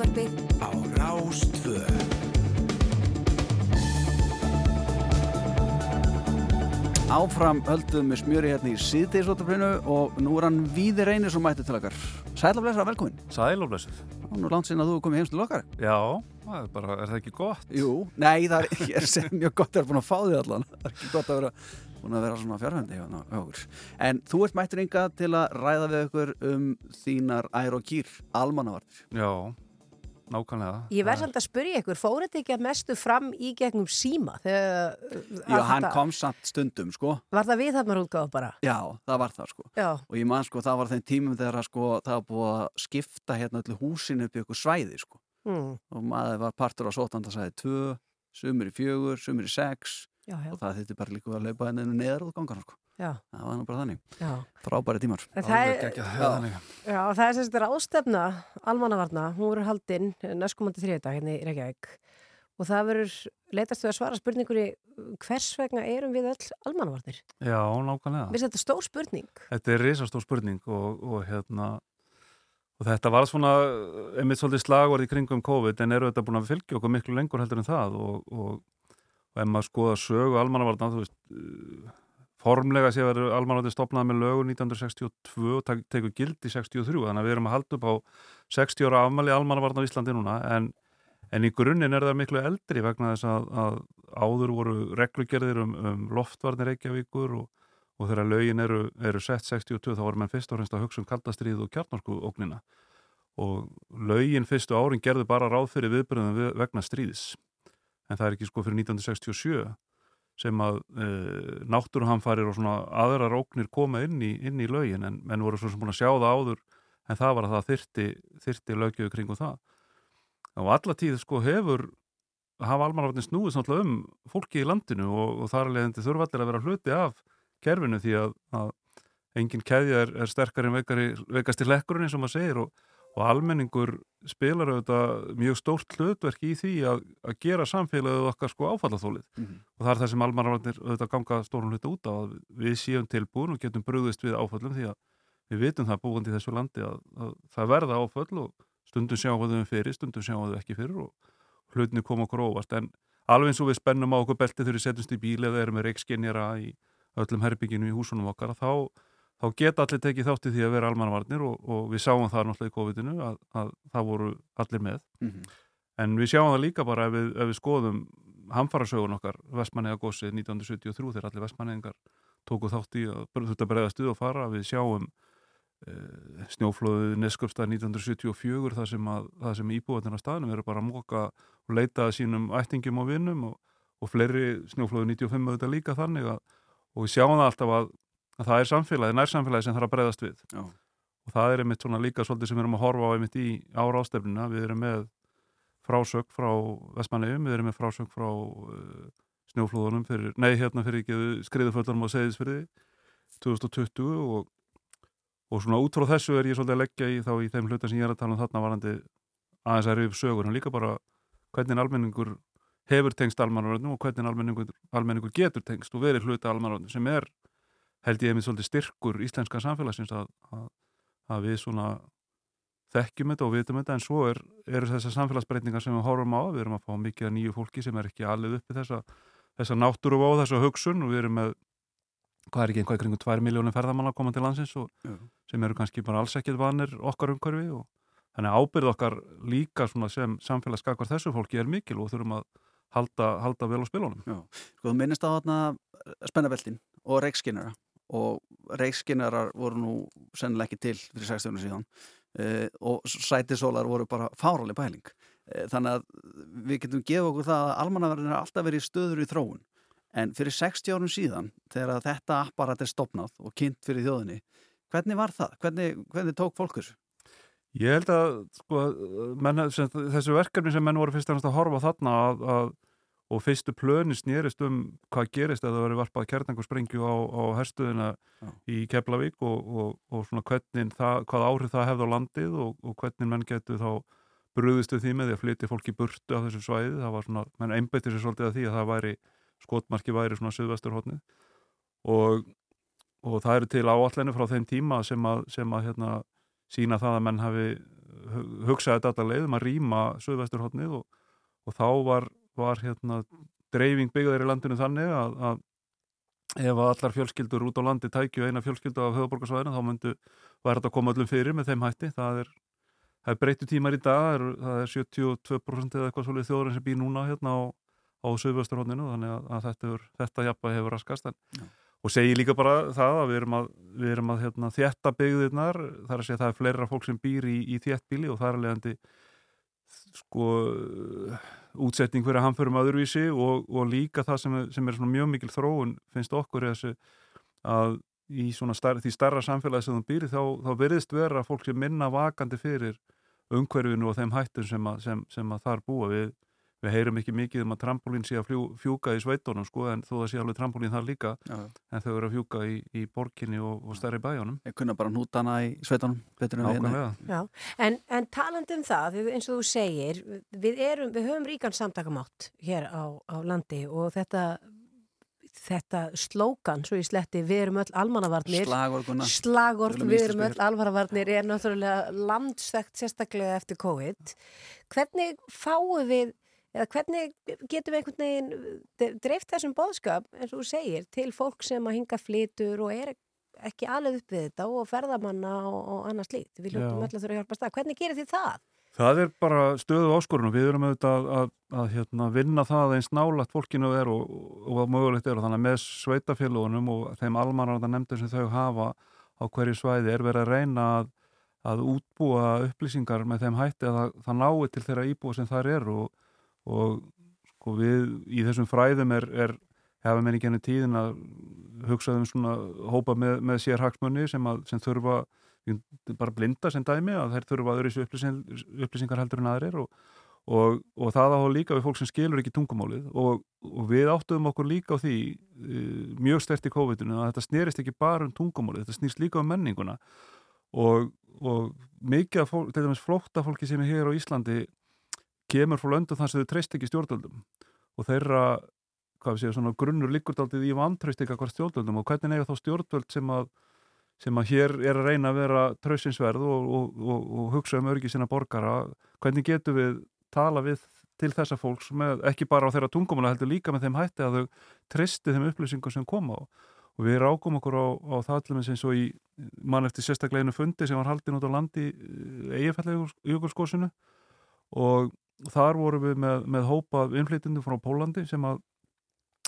útvarpið á Rástvö. Áfram höldum við smjöri hérna í síðdeisvotabrinu og nú er hann Víði Reynir sem mætti til okkar. Sæl og blessar, velkomin. Sæl og blessuð. Nú er langt sinna að þú er komið heimst til okkar. Já, það er, bara, er það ekki gott? Jú, nei, það er, er sem mjög gott að vera búin að fá því allan. Það er ekki gott að vera búin að vera svona fjárhændi hjá okkur. En þú ert mættur ynga til að ræða við okkur um þínar ær og kýr, almannavarnir. Já, nákvæmlega. Ég verð samt að spyrja ykkur, fór þetta ekki að mestu fram í gegnum síma? Þegar, Já, hann kom samt stundum, sko. Var það viðhafnar útgáð bara? Já, það var það, sko. Já. Og ég man, sko, það var þeim tímum þegar sko, það var búið að skipta hérna öllu húsinu upp í ykkur svæði, sko. Mm. Og maður var partur á sótandasæði tvö, sumur í fjögur, sumur í sex Já, já. og það þurfti bara líka að laupa henni neðar út gangan, sko. Það var nú bara þannig. Já. Frábæri tímar. En það er- það er sérst ráðstefna almannavarna, hún verður haldinn næstkomandi þriðdag hérna í Reykjavík og það verður leitast við að svara spurningunni hvers vegna erum við öll almannavarnir? Já, nákvæmlega. Mér finnst þetta stór spurning. Þetta er risastór spurning og, og hérna og þetta var svona einmitt svolítið slagvarð í kringum COVID en eru þetta búin að fylgja okkur miklu lengur heldur en það og, og, og ef maður skoða sögu almannavarna, þú veist uh, formlega sé að vera almannavarnir stopnað með lögur 1962 og tek- tekur gild í 63 þannig að við erum að halda upp á 60 ára afmæli almannavarna á Íslandi núna. En, en í grunninn er það miklu eldri vegna þess að, að áður voru reglugerðir um, um loftvarnir Reykjavíkur og og þegar lögin eru, eru sett 62 þá voru menn fyrst og fremst að hugsa um kaldastrið og kjarnarskóknina og lögin fyrstu árin gerðu bara ráð fyrir viðbyrðum við, vegna stríðis en það er ekki sko fyrir 1967 sem að e, náttúruhamfarir og svona aðrar óknir koma inn í, inn í lögin en menn voru svo sem búin að sjá það áður en það var að það þyrti, þyrti lögjöðu kringu það. Og alla tíð sko hefur hafa almannavarnir snúið náttúrulega um fólki í landinu og, og þar leðandi þurfa allir að vera hluti af kerfinu því að, að engin keðja er, er sterkar en veikari, veikast í lekkurinn eins og maður segir og, og almenningur spilar auðvitað mjög stórt hlutverk í því að, að gera samfélagið okkar sko áfallathólið Mhm. og það er það sem almannavarnir auðvitað ganga stórum hluta út á að við séum tilbúin og getum brúðist við áfallum því að við vitum það búandi í þessu landi að, að það verða áföll og stundum sjáum við þau fyrir, stundum sjáum við ekki fyrir og hlutinu koma okkur óvart en alveg eins og við spennum á okkur belti þegar við setjumst í bíl eða erum með reikskinjara í öllum herbygginu í húsunum okkar þá, þá geta allir tekið þátt í því að vera almannavarnir og, og við sáum það náttúrulega í COVID-inu að, að það voru allir með Mhm. en við sjáum það líka bara ef við, ef við skoðum hamfarasögun okkar Vestmanniða gósið 1973 þegar allir Vestmanniðingar tóku þátt í að þurft að bregða stuð og fara við sjáum uh, snjóflóðið Neskjöpstað 1974 þar sem, sem íbúðarnir á staðnum eru bara að móka og leita sínum ættingum og vinnum og, og fleiri snjóflóðið 95 auðvitað líka þannig að og við sjáum það alltaf að, að það er samfélagi, nær samfélagi sem þarf að bregðast við. Já. og það er einmitt svona líka svolítið sem við erum að horfa á einmitt í ára ástefnina, við erum með frásög frá Vestmannegjum, við erum með frásög frá uh, snjóflóðunum fyrir, nei hérna fyrir ekki skriðuföllunum á Seyðisfyrði 2020 og, og svona út frá þessu er ég svolítið að leggja í þá í þeim hluta sem ég er að tala um þarna varandi aðeins að upp sögur. En líka bara hvernig almenningur hefur tengst almannavarnum og hvernig almenningur, almenningur getur tengst og verið hluta almannavarnum sem er held ég einmitt svolítið styrkur íslenska samfélagsins að, að, að við svona þekkjum þetta og vitum þetta. En svo er, eru þessar samfélagsbreytingar sem við horfum á, við erum að fá mikið að nýju fólki sem er ekki alveg uppi þessa, þessa náttúru og þessa hugsun. Og við erum með hvað er ekki einhvað kringum 2 miljónum ferðamanna að koma til landsins og Já. sem eru kannski bara alls ekkit vanir okkar umhverfi. Og þannig að ábyrð okkar líka sem samfélagsskakvar þessu fólki er mikil og þurfum að halda, halda vel á spilunum. Já, sko þú minnist á þarna spennabeltin og reiksskinnara og reikskinnarar voru nú sennilega ekki til fyrir 60 síðan uh, og sætisólar voru bara fáráli pæling uh, þannig að við getum gefið okkur það að almannaverðin er alltaf verið stöður í þróun en fyrir 60 árum síðan þegar þetta apparat er stopnað og kynnt fyrir þjóðinni hvernig var það? Hvernig, hvernig tók fólkur? Ég held að sko, menn, sem, þessu verkefni sem menn voru fyrst og fremst að horfa þarna að, að, og fyrstu plöni snýrist um hvað gerist eða það verið varpað kjarnangusprengju á, á herstuðina Já. í Keflavík og, og, og svona hvernig það, hvað áhrif það hefði á landið og, og hvernig menn getur þá brúðist við því með því að flytja fólki burtu af þessu svæði, það var svona, menn einbættir sér svolítið að því að það væri, skotmarki væri svona söðvesturhóttnið og, og það eru til áallenni frá þeim tíma sem að, sem að hérna, sína það að menn hafi hugsaði þetta leið um að rýma söðvesturhóttnið og, og þá var, var hérna, dreifing byggðar í landinu þannig að, að ef allar fjölskyldur út á landi tækju eina fjölskyldu af höfuborgarsvæðinu þá myndu þetta að koma öllum fyrir með þeim hætti það er, er breytu tímar í dag er, það er 72% eða eitthvað svolítið þjóðurinn sem býr núna hérna á, á söðvesturhóttinu þannig að, að þetta, hefur, þetta jafnvæg hefur raskast en Já. og segi líka bara það að við erum að, við erum að hérna, þétta byggðirnar þar að segja að það er fleira fólk sem býr í, í þéttbíli og það er alvegandi sko útsetning fyrir að hamförum öðruvísi og, og líka það sem sem er mjög mikil þróun finnst okkur þessu að í svona star, því starra samfélagi sem þú býri þá, þá verðist vera fólk sem minna vakandi fyrir umhverfinu og þeim hættum sem að, sem, sem að þar búa við við heyrum ekki mikið um að trampolín sé að fljú, fjúka í sveitunum sko en þó það sé alveg trampolín þar líka Já. en þau eru að fjúka í, í borginni og, og stærri bæjónum Ég kunna bara nútana í sveitunum betur en við hérna. Já, en, en talandi um það, eins og þú segir, við, erum, við höfum ríkan samtakamátt hér á, á landi og þetta, þetta slókan, svo í sletti, við erum öll almannavarnir. Slagorð, Gunnar. Slagorð, Við erum erum öll almannavarnir, er náttúrulega landsvegt sérstaklega eftir COVID. Hvernig fáum við, eða hvernig getum við einhvern veginn dreift þessum bóðskap, eins og þú segir, til fólk sem að hinga flytur og er ekki alveg upp við þetta og ferðamanna og, og annað slíkt. Við öll að þurfa að hjálpa stað. Hvernig gerir þið það? Það er bara stöðu áskorun og við erum auðvitað að, að, að hérna, vinna það eins nálægt fólkinu er og, og að mögulegt er og þannig að með sveitafélagunum og þeim almanaranda nefndir sem þau hafa á hverju svæði er verið að reyna að, að útbúa upplýsingar með þeim hætti að það, það nái til þeirra íbúa sem þar er og, og sko, við í þessum fræðum er, er hefum við ekki henni tíðin að hugsa um svona hópa með, með sérhagsmunni sem, að, sem þurfa bara blinda sem dæmi að þær þurfa öðru upplýsing, upplýsingar heldur en aðrir og, og, og það á líka við fólk sem skilur ekki tungumálið og, og við áttuðum okkur líka á því uh, mjög stert í COVID-19 að þetta snerist ekki bara um tungumálið, þetta snýst líka um menninguna. Og, mikið af flótta fólki sem er hér á Íslandi kemur frá löndu þar sem þau treyst ekki stjórnvöldum. Og þeirra séum, svona grunnur líkurdaldið í vantraust ekki hvað stjórnvöldum. Og hvernig eiga þá stjórnvöld sem að sem að hér er að reyna að vera trausinsverð og, og, og, og hugsa um örgi sína borgara hvernig getum við tala við til þessa fólks með, ekki bara á þeirra tungumala heldur líka með þeim hætti að þau tristi þeim upplýsingum sem koma og, og við rákum okkur á, á það allir eins og í mann eftir sérstaklega einu fundi sem var haldin út á landi eigifællega jökulskósinu og þar vorum við með, með hópa innflytjandi frá Pólandi sem, að,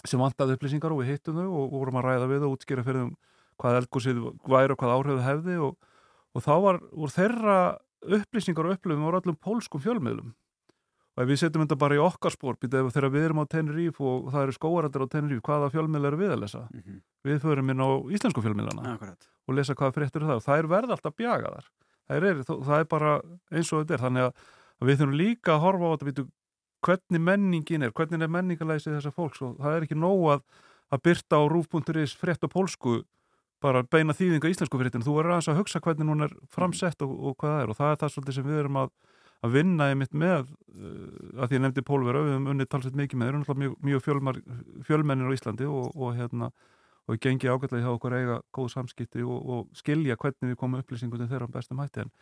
sem vantaði upplýsingar og við hittum þau og vorum að ræða við og útskýra fyrir þeim hvað eldgósið væri og hvað áhrifu hefði og, og þá var úr þeirra upplýsingar og upplöfum voru allum pólskum fjölmiðlum. Og ef við setjum þetta bara í okkar spór þegar við erum á Tenerife og það eru skóarættir á Tenerife, hvaða fjölmiðl eru við að lesa? Mm -hmm. við förum inn á íslensku fjölmiðlana Akkurat. og lesa hvaða fréttir það og það er verð alltaf bjagaðar. Það er, það er bara eins og þetta er. Þannig að við þurfum líka að horfa á þetta vitu, hvernig menningin er, hvernig er menningalæsið þessar fólks? Og það er ekki nóg að, að byrta á rúf.is frétt og pólsku bara beina þýðinga íslensku fréttin, þú er aðeins að hugsa hvernig hún er framsett og, og hvað það er. Og það er það svolítið sem við erum að, að vinna einmitt með uh, að því ég nefndi Pólvera, við höfum unnið talsveit mikið með. Þeir eru náttúrulega mjög, mjög fjölmar, fjölmennir á Íslandi og, og hérna og við gengið ágætlega hjá okkur eiga góð samskipti og, og skilja hvernig við komum upplýsingu til þeirra bestum hætti. En,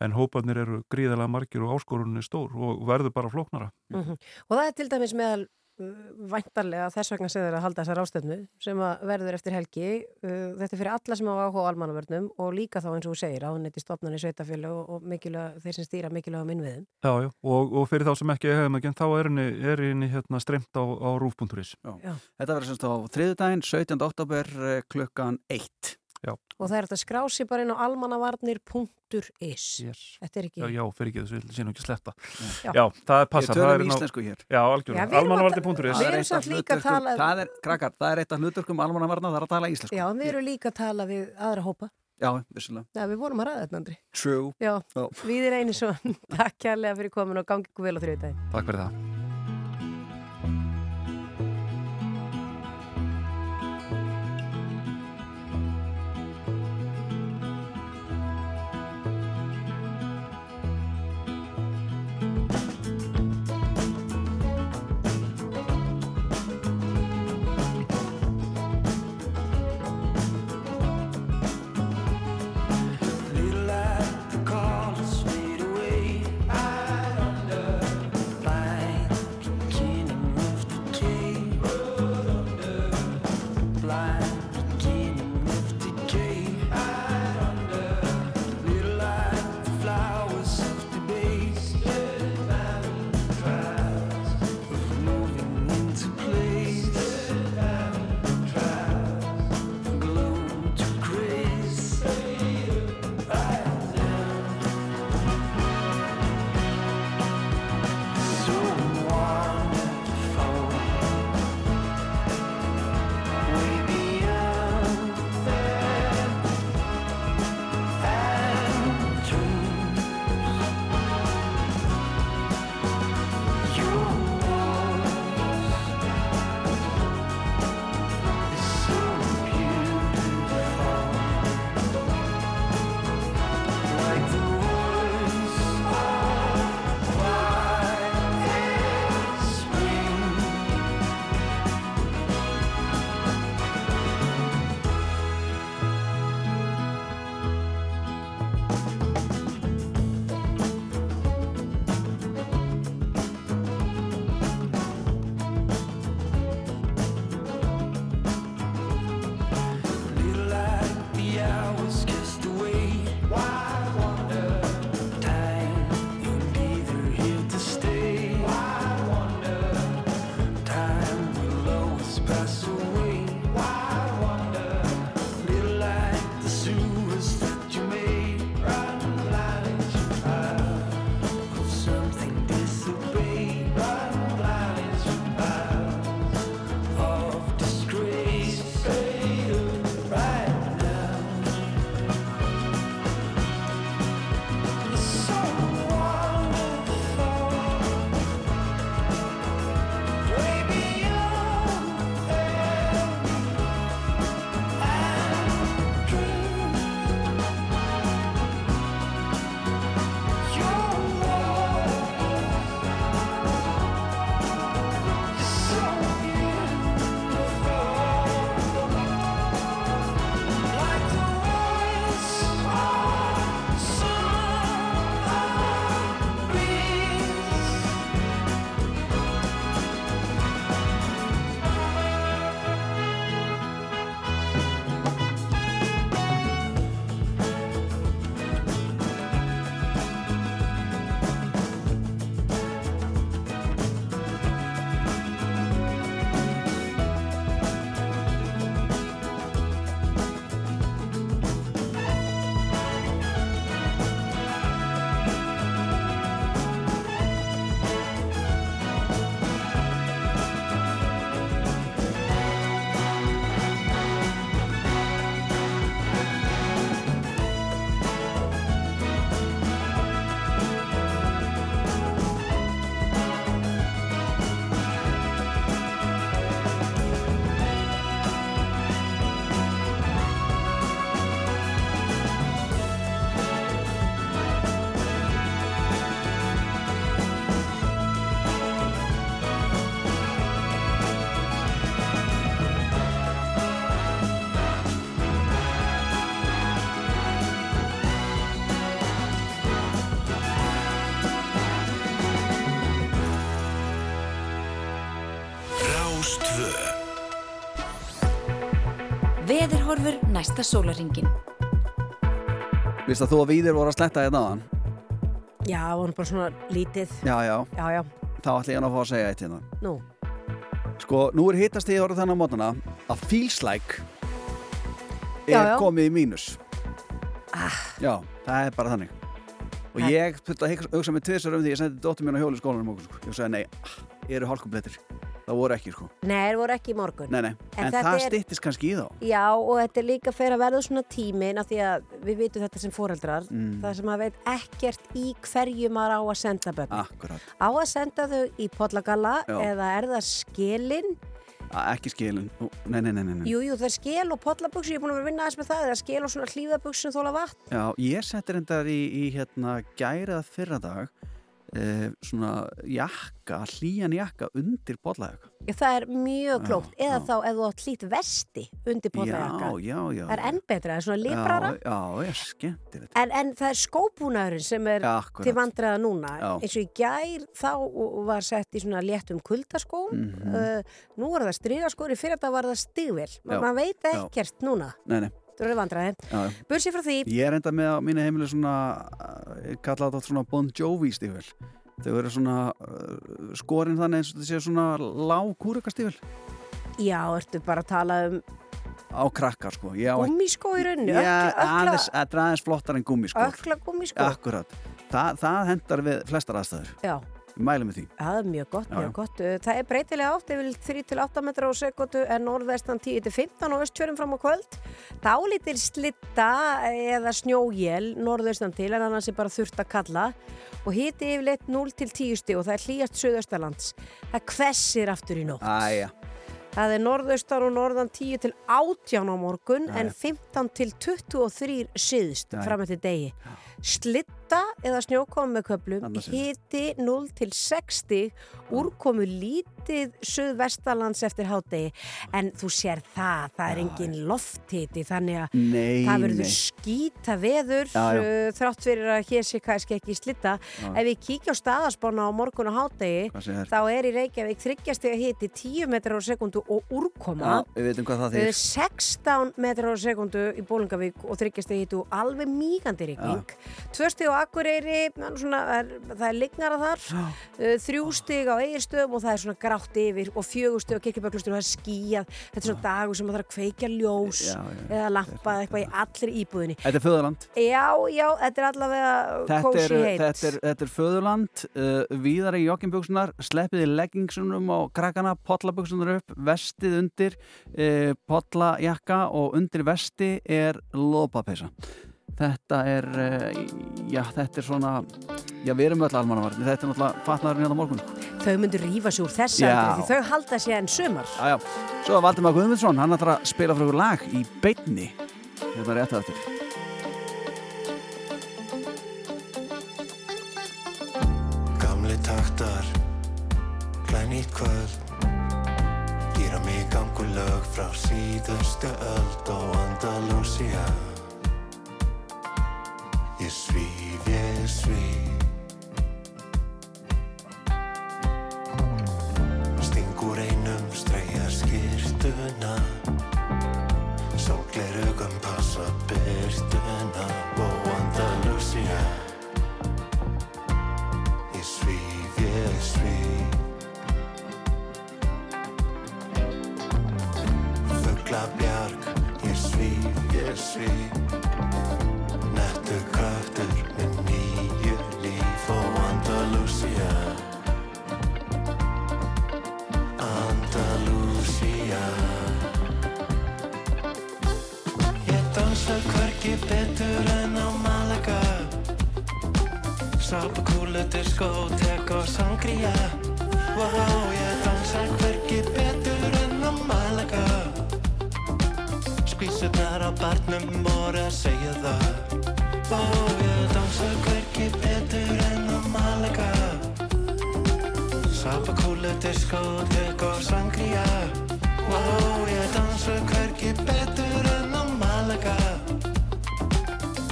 en hópanir eru gríðalega margir og áskorunni stór og verður bara flóknara. Mm -hmm. Og það er til dæmis meðal væntarlega þess vegna sem þeir að halda þessar ástöfnu sem að verður eftir helgi. Uh, þetta er fyrir alla sem hafa áhuga á almannavörnum og líka þá eins og þú segir ánætti stofnarnir sveitafjölu og, og mikilvæg, þeir sem stýra mikilvægum innviðum. Já, já, og, og fyrir þá sem ekki hefum ekki þá er henni, er henni hérna streymt á, á rúf.is Þetta verður semst á þriðudaginn 17. oktober klukkan 1 Já. og það er þetta skrási bara inn á almannavarnir.is yes. þetta er ekki já, já, fyrir ekki þessu, séum ekki sletta. Já. já, það er passa Ég tölum íslensku hér. Já, algjörlega, almannavarnir.is Við erum samt líka að tala Það er, krakkar, það er eitt af hluturkum almannavarna það er að tala íslensku. Já, við erum líka að tala við aðra hópa. Já, vissulega. Já, við vorum að ræða þetta, Andri. True. Já, við erum einu svo Takk kærlega fyrir komin og gangi ykkur vel á þrjóðdægin Veðurhorfur næsta sólaringin. Vist að þú og Víðir voru að sletta hérna áðan? Já, það var nú bara svona lítið. Já, já. Já, já. Þá ætla ég að fá að segja eitt hérna. Nú. Sko, nú er hittast í orðið þennan mótana að feels like er Já, komið í mínus. Ah. Já, það er bara þannig. Og Það- ég putta að hugsa mig tvisar um því ég sendi dóttur mín á hjóli í skólanum og sko. ég sagði nei, ah, eru hálkublettir. Það voru ekki, sko. Nei, það voru ekki í morgun. Nei, nei. En En, það er- styttist kannski í þá. Já, og þetta er líka fyrir að verða svona tímin af því að við vitum þetta sem foreldrar Mm. það sem að veit ekkert í hverju maður á að senda börn á að senda þau í pollagalla Já. eða er það skilin ekki skilin. Nei, nei, nei, nei. jú, jú, það er skil og pollabuxur ég er búin að vera að vinna aðeins með það það er skil og svona hlýðabuxur þóla vatn Já, ég setti reyndar í, í hérna gærað fyrra dag eh, svona jakka, hlýjan jakka undir bollajaka. Já, það er mjög Já, klókt eða þá ef þú átt hlýtt vesti undir pollagalla Já, já, já. það er enn betra, það er svona librara Já, já, já, skemmtilegt. En, en það er skóbúnaðurinn sem er Já, til vandræða núna. Já. Eins og í gær þá var sett í svona léttum kuldaskóm. Mhm. uh, nú var það strygaskóri, fyrir þetta var það stigvel. Já, Man veit já. ekkert núna. Nei, nei. Það eru já. Bursið frá því, Ég er enda með á mínu heimilu svona, eh, ég kalla þetta svona Bon Jovi stífil. Þau eru svona uh, skorinn þannig eins og þetta sé svona lág kúrekastífil já, ertu bara að tala um á krakkar sko. Gummiskó í rauninu. Þetta er aðeins flottar en gummiskór. ökla gummiskó. Akkurat. Þa, það hendar við flestar aðstæður. Já. Ég mælu með því. Það er mjög gott, Já, mjög já. gott. Uh, Það er breytilega átt yfir 3-8 metra á sekundu en norðvestan 10-15 og östfjörum fram á kvöld. Dálítil slitta eða snjójél norðvestan til en annars er bara þurft að kalla og hiti yfirleitt 0-10 stig og það er hlýjast söðaustalands. Það kvessir aftur í nótt. Æja. Það er norðaustan og norðan 10 til 18 á morgun Jæja. en 15 til 23 síðst fram eftir degi. Slitta eða snjókomi með köplum, hiti 0 til 60, úrkomu lítið suðvestalands eftir hádegi. En þú sér það, það er engin lofthiti þannig að Nei, það verður skýta veður Já, já. uh, þrátt fyrir að hér sé kannski ekki slitta. Já. Ef við kíkja á staðaspána á morgun og hádegi þá er í Reykjavík þryggjastega hiti 10 metrar á sekundu og úrkoma við veitum hvað það þýr. 16 metrar á sekundu í Bólingavík og þryggjastega hiti og alveg mígandi rigning Tvö stig á Akureyri það svona, það er, það er lignara þar uh, þrjú stig á Egilstöðum og það er svona grátt yfir og fjögur stig á Kirkjuböklustur og það er skíjað þetta er svona dagur sem maður þarf að kveikja ljós Já, já. eða lampa eitthvað í allri íbúðinni Þetta er föðurland. Já, já, þetta er allavega Þetta kósi er, heit þetta er, þetta er föðurland, uh, víðar í jogginbuksunar, sleppiði leggingsunum á krakkana, pollabuksunar upp, vestið undir, uh, pollajakka og undir vesti er lópapeysa. Þetta er, uh, já, þetta er svona, já, við erum öll almannavarni, þetta er náttúrulega fatnaðurinn hérna á morgun. Þau myndur rífa sig úr aldrei því þau halda sér enn sumar Já, já, svo er Valdimar Guðmundsson, hann ætlar að spila fyrir okkur lag í beinni. Þetta er rétt að þetta. Gamli taktar, glænýtt kvöld Gýra mig gangu lög frá síðustu öld og Andalusia Ég svíf, ég svíf. Stingur einum streyja skýrtuna Sólglerugum passa byrtuna og Andalusia Ég svíf, ég svíf. Fugla bjarg, ég svíf, ég svíf Nettu kraftur með nýju líf og Andalusia Andalusia Ég dansa hvergi betur en á Malaga Sápakúlu, diskótek og sangria Wow, ég dansa hvergi betur en á Malaga Skvísurnar á barnum voru að segja það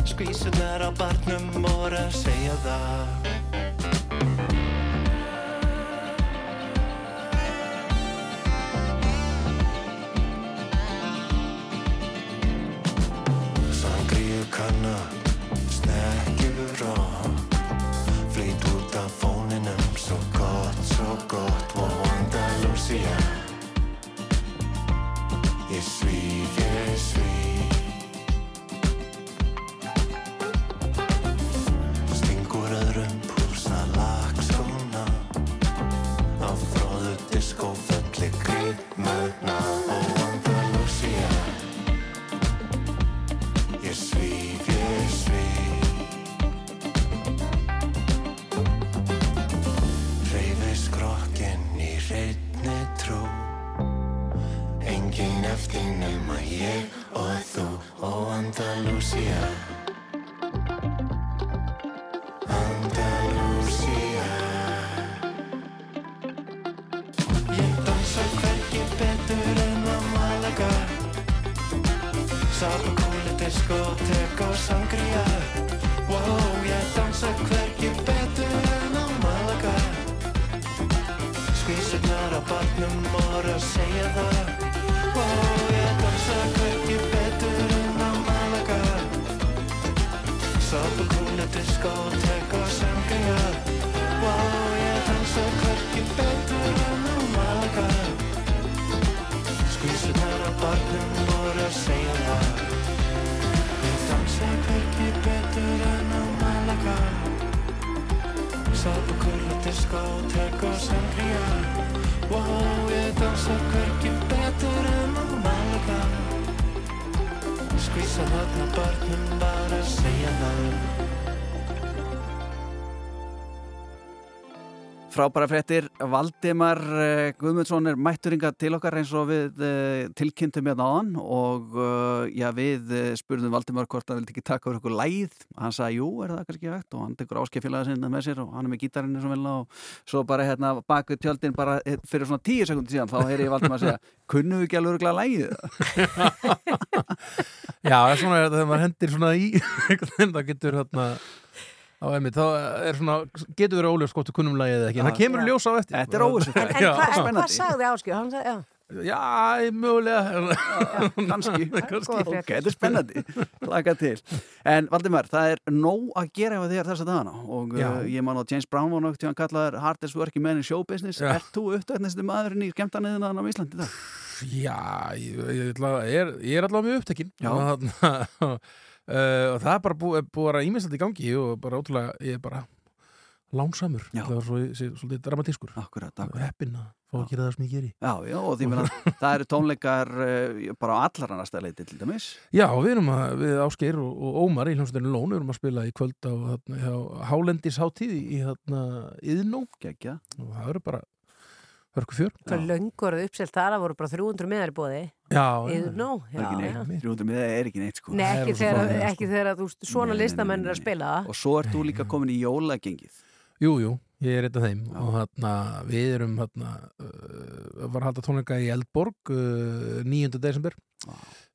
Skvísurnar á barnum voru að segja það Skvísa þarna Frábæra fréttir, Valdimar uh, Guðmundsson er mætturinga til okkar eins og við uh, tilkynntum hérna áðan og uh, já, við spurðum Valdimar hvort hann vildi ekki taka úr ykkur læð hann sagði jú, er það kannski hægt? Og hann tekur áskefélaga sinna með sér og hann er með gítarinn eins og vel og svo bara hérna bak við tjöldin bara eh, fyrir svona tíu sekundi síðan þá heyri ég Valdimar segja kunnu við ekki alveg örgulega lægið Já, það er svona þegar maður hendir svona í það getur hérna á þá er svona getur verið óljós hvort þú kunnum lagið eða ekki en það kemur ljós á eftir Þetta er óvissu En, en, hva, en hvað sagði Áskjöf? Hann sagði, já. Já, kannski. ok, þetta er spennandi laka til, en Valdimar það er nóg að gera hjá þér þessa dagana og Já. uh, ég man á James Brown var náttúrulega hann kallaður hardest working man in show business Já. ert þú upptöknæstu maðurinn í skemmtarniðina á Íslandi í dag? Já, ég, ég, er, ég er allavega mjög upptekinn Já. Uh, og það er bara búið búi að ímestandi í gangi og bara ótrúlega, ég er bara lánsamur, Já. það var svo, svo, svolítið dramatískur Akkurat, akkurat. heppinn að fá að gera það sem ég geri Já, já, og því meina, það eru tónleikar uh, bara á allar annars leiti til dæmis Já, við erum að, við Ásgeir og, og Ómar í hljómsveitinu Lón, við erum að spila í kvöld á þarna, hjá Hálendis hátíð í þarna Gekja. og það eru bara hörku fjör. Hvað löngur að uppselt. Þar, það voru bara 300 miðar í bóði. Já, Það er já, ekki já. neitt, 300 miða er ekki neitt sko. Nei, ekki þegar, fáið, ekki þegar að þú svona listamenn er að spila. Það. og svo ert þú líka komin í jólagengið. Jú, jú, ég er eitt af þeim. Og þarna, við erum þarna, uh, var að halda tónleika í Eldborg uh, 9. desember.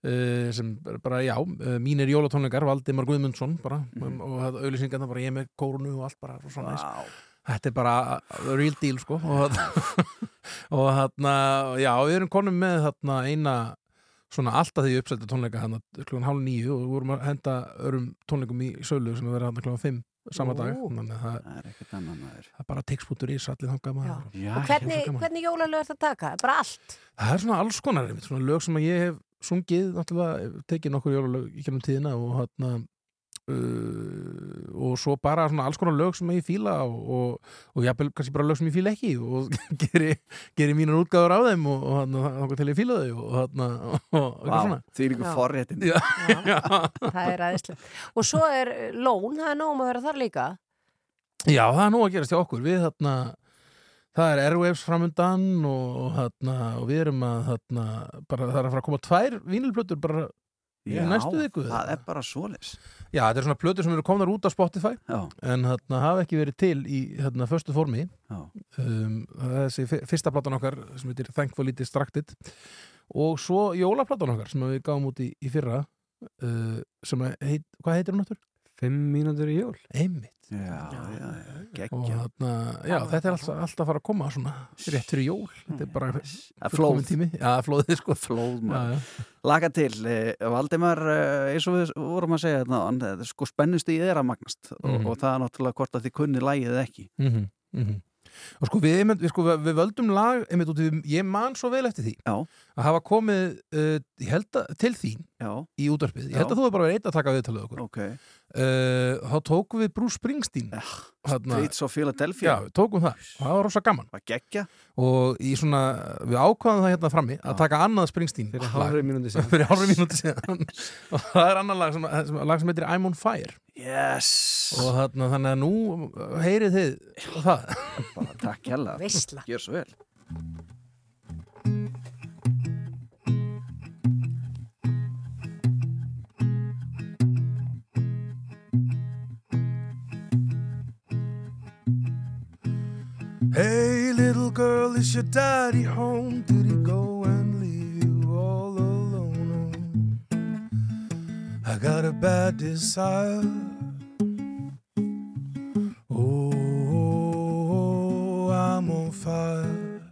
Uh, sem bara, já, uh, mínir jólatónleikar Valdimar Guðmundsson bara og það auðlýsingarna bara ég með kórunu og allt bara og svona Vá. Þetta er bara real deal sko og og þarna, já, við erum konum með þarna eina svona alltaf því uppsættu tónleika hann klukkan hálf nýju og við vorum að henda örum tónleikum í sölu sem vera hann klukkan fimm sama Ó. dag þannig að það, Það er það er bara þangað maður Já, Og hvernig, hvernig jólalög er þetta að taka? Bara allt? það er svona alls konar einmitt, svona lög sem að ég hef sungið náttúrulega, tekið nokkur jólalög í kennum tíðina og hann uh, og svo bara svona alls konar lög sem ég fíla og, og, og jafnvel kannski bara lög sem ég fíla ekki og geri, geri mínar útgáður á þeim og, þá til ég fíla þau og hann og, og Vá, eitthvað svona því er ykkur Já. forréttin Já, já. Það er aðeinslega. Og svo er lón, það er nóg um að vera þar líka. Já, það er nú að gerast hjá okkur við þarna það er Airwaves framundan og, og, þarna, og við erum að þarna, bara, það er að fara að koma tvær vínilplötur bara viku það er bara svoleis Já, þetta er svona plötur sem eru komnar út á Spotify Já. en þarna hafa ekki verið til í þarna föstu formi Já. um, það þessi fyrsta platan okkar sem heitir Thankfully Distracted og svo jólaplatan okkar sem við gáum út í, í fyrra uh, sem heit, hvað heitir hún áttur? Fimm mínútur í jól Einmitt Já, já, geggja þetta er alltaf, alltaf að fara að koma svona rétt fyrir jól. Þetta er bara flóð. tími. Já, flóðið sko. Flóð. Laka til, eh, Valdimar eh, eins og við vorum að segja þetta er sko spennust í þeirra magnast. Og, Mhm. og það er náttúrulega hvort að þið kunni lægið ekki. Mm -hmm, Og sko við, við, sko, við völdum lag, einmitt út í, ég man svo vel eftir því. Já. Að hafa komið uh, að, til þín Já. í útvarpið. Ég held að þú hefur bara verið einn að taka viðtalið okkur. Okay. Uh, þá tókum við Bruce Springsteen. Streets of Philadelphia. Já, tókum það. Það var rosa gaman. Og í svona, við ákvaðum það hérna frammi að taka annað Springsteen. Fyrir hálfri mínúti síðan. Fyrir hálfri mínúti síðan. og það er annar lag sem, sem, lag sem heitir I'm on Fire. Yes. Og þarna, þannig að nú heyrið þið það. Bara takk hella. Gjör svo vel. Hey, little girl, is your daddy home? Did he go and leave you all alone? I got a bad desire. Oh, I'm on fire.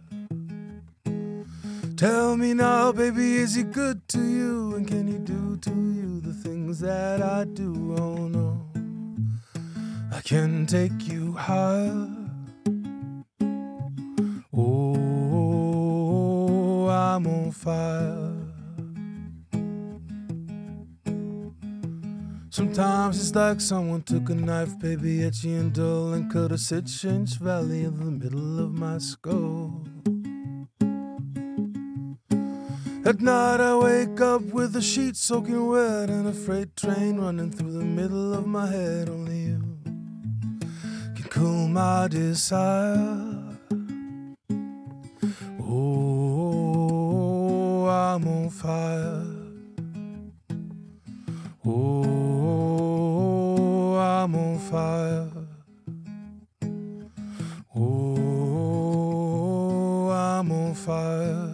Tell me now, baby, is he good to you? And can he do to you the things that I do? Oh no, I can take you higher. I'm on fire. Sometimes it's like someone took a knife, baby, etchy and dull, and cut a six inch valley in the middle of my skull. At night I wake up with the sheets soaking wet and a freight train running through the middle of my head. Only you can cool my desire. I'm on fire. Oh, I'm on fire. Oh, I'm on fire.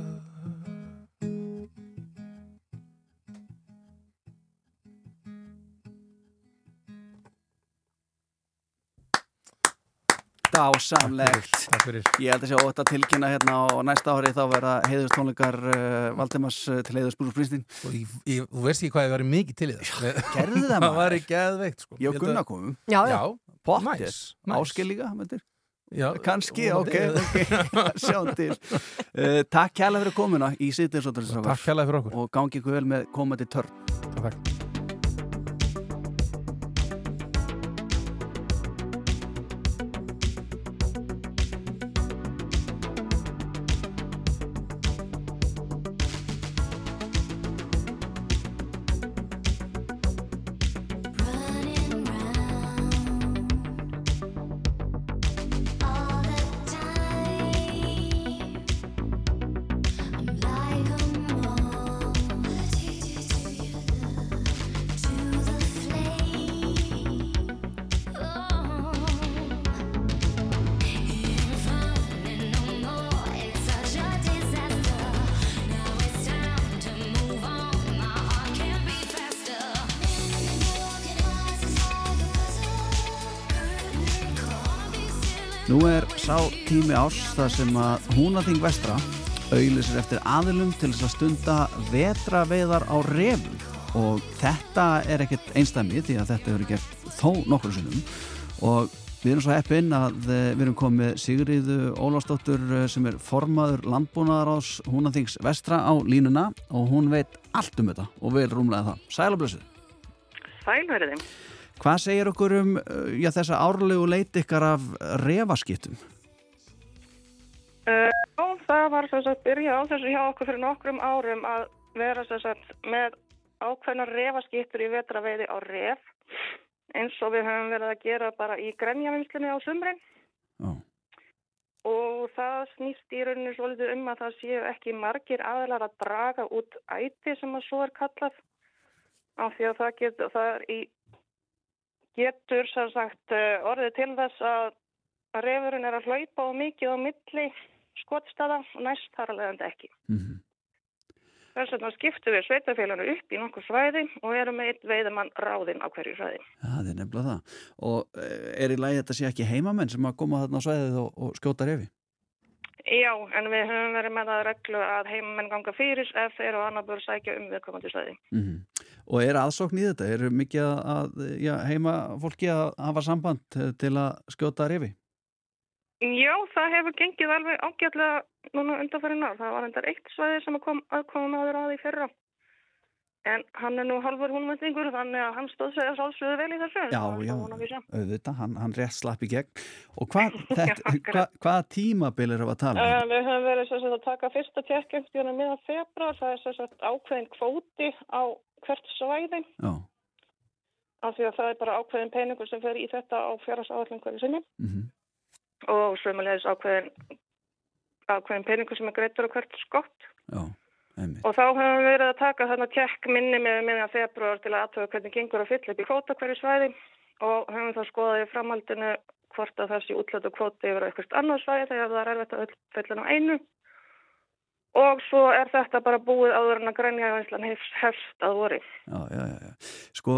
Dásamlegt. Ég held að sé ótt að tilkynna hérna á næsta ári þá verða heiðustónleikar uh, Valdimars uh, til heiðus Bruce Springsteen. Og ég, ég, þú veist ekki hvað ég verið mikið til í það. Gerðu það Það maður? var ekki geðveikt sko. Ég og Gunnar komum. Já, já. Pottir. Nice, nice. Áskil líka, Kanski, ok, vonandi. ok, sjáum til. Uh, takk kærlega fyrir komuna í sýttiðsóttarins Takk kærlega fyrir okkur. Og gangi ykkur vel með komandi törn. Takk. Þar sem að Húnaþing vestra auðlisir eftir aðilum til þess að stunda vetraveiðar á refum og þetta er ekkert einstæmi því að þetta hefur gert þó nokkur sinnum og við erum svo heppinn að eh, við erum komið Sigriðu Ólafsdóttur eh, sem er formaður landbúnaðarás Húnaþings vestra á línuna og hún veit allt um þetta og vel rúmlega það. Sælablössuð. Sælverði. Hvað segir okkur um uh, já, þessa árlegu leit ykkar af refaskiptum? Uh, já, það var þess að byrja á þessu hjá okkur fyrir nokkrum árum að vera þess að með ákveðnar refaskiptur í vetraveiði á ref eins og við höfum verið að gera bara í grenjavinslunni á sumrin. Já. Og það snýst í rauninu svolítið um að það séu ekki margir aðlar að draga út æti sem að svo er kallað af því að það getur, það er í getur sagt eh, orðið til þess að að refurinn er að hlaupa og mikið á milli skotstaða og næst þar alveg enda ekki. Mhm. Þess vegna skiptum við sveitafélaginu upp í nokkur svæði og erum með eitt veiðamann ráðinn á hverju svæði. Já, það er nefnilega það. Og eh, er í lagi þetta sé ekki heimamenn sem að koma þarna á svæðið og, og skjóta refi? Já, en við höfum verið með það reglu að heimamenn ganga fyrir ef þeir og annar búið sækja um viðkomandi svæði. Mm Og er aðsókn í þetta? Er mikið að, já, heima fólki að hafa samband til að skjóta refi? Já, það hefur gengið alveg ágætlega núna undanfærin ár. Það var endar eitt svæði sem kom aðkomum aður að í fyrra. En hann er nú halvur húnvendingur þannig að hann stóð sig að sálsögðu vel í þessu. Já, já, auðvitað, hann, hann rétt slapp í gegn. Og hvað, þetta, hva, hvaða tímabil er að tala um? Uh, við höfum verið sagt, að taka fyrsta tjekkjöftíðuna miðan februar. Það er sagt, ákveðin kvóti á hvert svæði. Já. Af því að það er bara ákveðin peningur sem fer í þetta á fjárhagsáallin hverju sinni. Mhm. Og sömulegis ákveðin, ákveðin peningur sem er greittur á hvert skott. Já. Og þá höfum við verið að taka þarna tjekk minni með miðan februar til að aðtöða hvernig gengur að fylla upp í kvóta hverju svæði og höfum þá skoðað í framhaldinu hvort að þessi útlötu kvóti yfir eitthvað annað svæði þegar það er erfitt að fylla á einu. Og svo er þetta bara búið áður en að grænja í Ísland hefst, að voru. Já, já, já. Sko,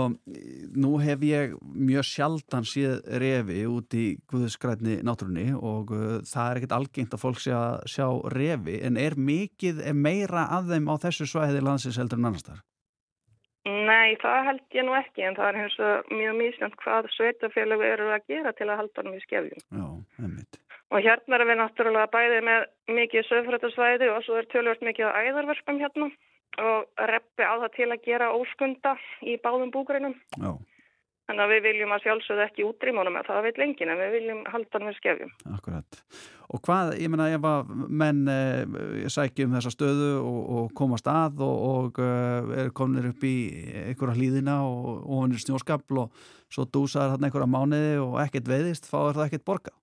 nú hef ég mjög sjaldan séð refi út í Guðskrætni náttúrunni og uh, það er ekkert algengt að fólk sé að sjá refi en er mikið er meira af þeim á þessu svæði landsins heldur en annars þar? Nei, það held ég nú ekki en það er hins vegar mjög mísjönd hvað sveitafélög eru að gera til að halda hann í skefjum. Já, einmitt. Og hérna erum við náttúrulega bæði með mikið söfrættasvæði og svo er tölvört mikið á æðarverfum hérna og reppi á það til að gera óskunda í báðum búgreinum. Já. Þannig að við viljum að sjálfsögðu ekki útrýmónum að það veit lengin en við viljum halda hann við skefjum. Akkurat. Og hvað, ég meina, ef að menn eh, sækja um þessa stöðu og, og komast að og, og eh, er kominir upp í einhverja hlýðina og, og hann er snjóskapl og svo dúsar hann einhverja mánuði og ekkert veiðist, þá er það ekkert borgað.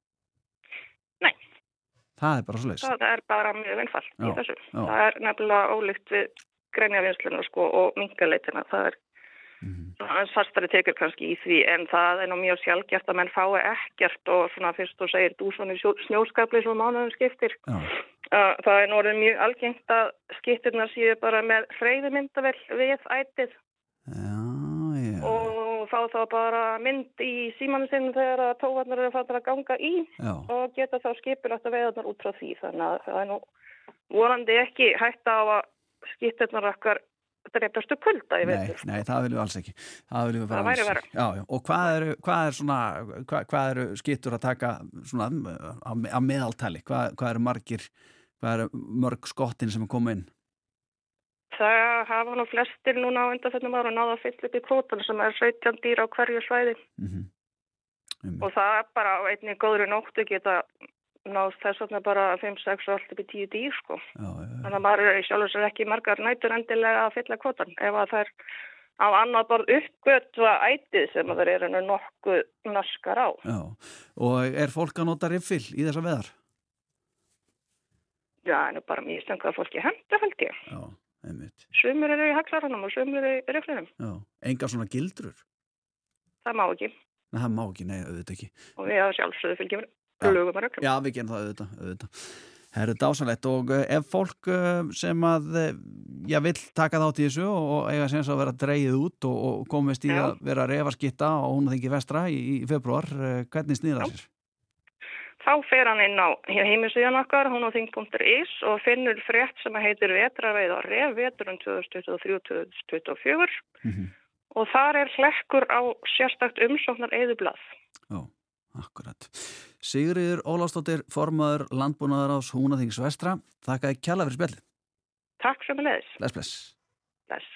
Það er bara svo leys. Það er bara mjög vinnfall í þessu. já. Það er nefnilega ólíkt við greinjavinsluna sko og mingaleitina. Það er svona aðeins fastari tekur kannski í því en það er nú mjög sjálfgjart að menn fái ekkert og svona fyrst þú segir dúsvonni snjóskapli svo mánuðum skiptir. Já. Það er nú orðið mjög algengt að skiptirna séu bara með freyðumyndavel við ætið Já, já. og fá þá bara mynd í símanu sinn þegar að tófarnar eru fattar að ganga í Já. og geta þá skipilagt að veiðarnar út frá því þannig að það er nú vonandi ekki hægt á að skiptirnar okkar dreiptastu kulda í Nei, nei, það viljum við alls ekki. Það viljum við Það væri já. Og hvað eru, hvað er svona, hvað, hvað eru skittur að taka svona á, á meðaltali? Hvað eru margir, hvað eru mörg skottin sem er komið inn? Það hafa nú flestir núna á undanfennum ára náða að fylla upp í kvótan sem er 17 dýr á hverju svæði Mhm. og það er bara einni góðri nóttu geta náð þess vegna bara 5, 6 og allt upp í 10 dýr sko. Já, já, já. Þannig að maður er í sjálfur sér ekki margar nætur endilega að fylla kvótan ef að það er á annað borð uppgötva ætið sem að það eru nú nokkuð naskar á. Já. Og er fólk að nota riffil í þessa veðar? Já, en bara mjög stengt að fólki henda held ég. Já. Sumur eru í haglaranum og sumur eru í riflinum. Já. Enga svona gildrur? Það má ekki Nei, það má ekki, nei, auðvitað ekki. og við að sjálfsögðu fylgjum lögum að reglum. Já, við gerum það auðvitað, auðvitað. Það eru dásanlegt og eh, ef fólk eh, sem að, eh, já, vill taka þátt í þessu og og eiga sem að vera dreigið út og, og komist í Já. að vera refaskitta á Húnaþingi vestra í, í februar, hvernig snýða sér? Þá fer hann inn á heimisíðan okkar, hunathing.is og finnur frétt sem heitir Vetraveið á ref, veturinn 2023-2024 Mhm. og þar er hlekkur á sérstakt umsóknar eðublað. Já, akkurat. Sigriður Ólafsdóttir, formaður landbúnaðar ás Húnaþings vestra. Þakka þið kjalla fyrir spjallið. Takk sem er leiðis. Bless, bless. Bless.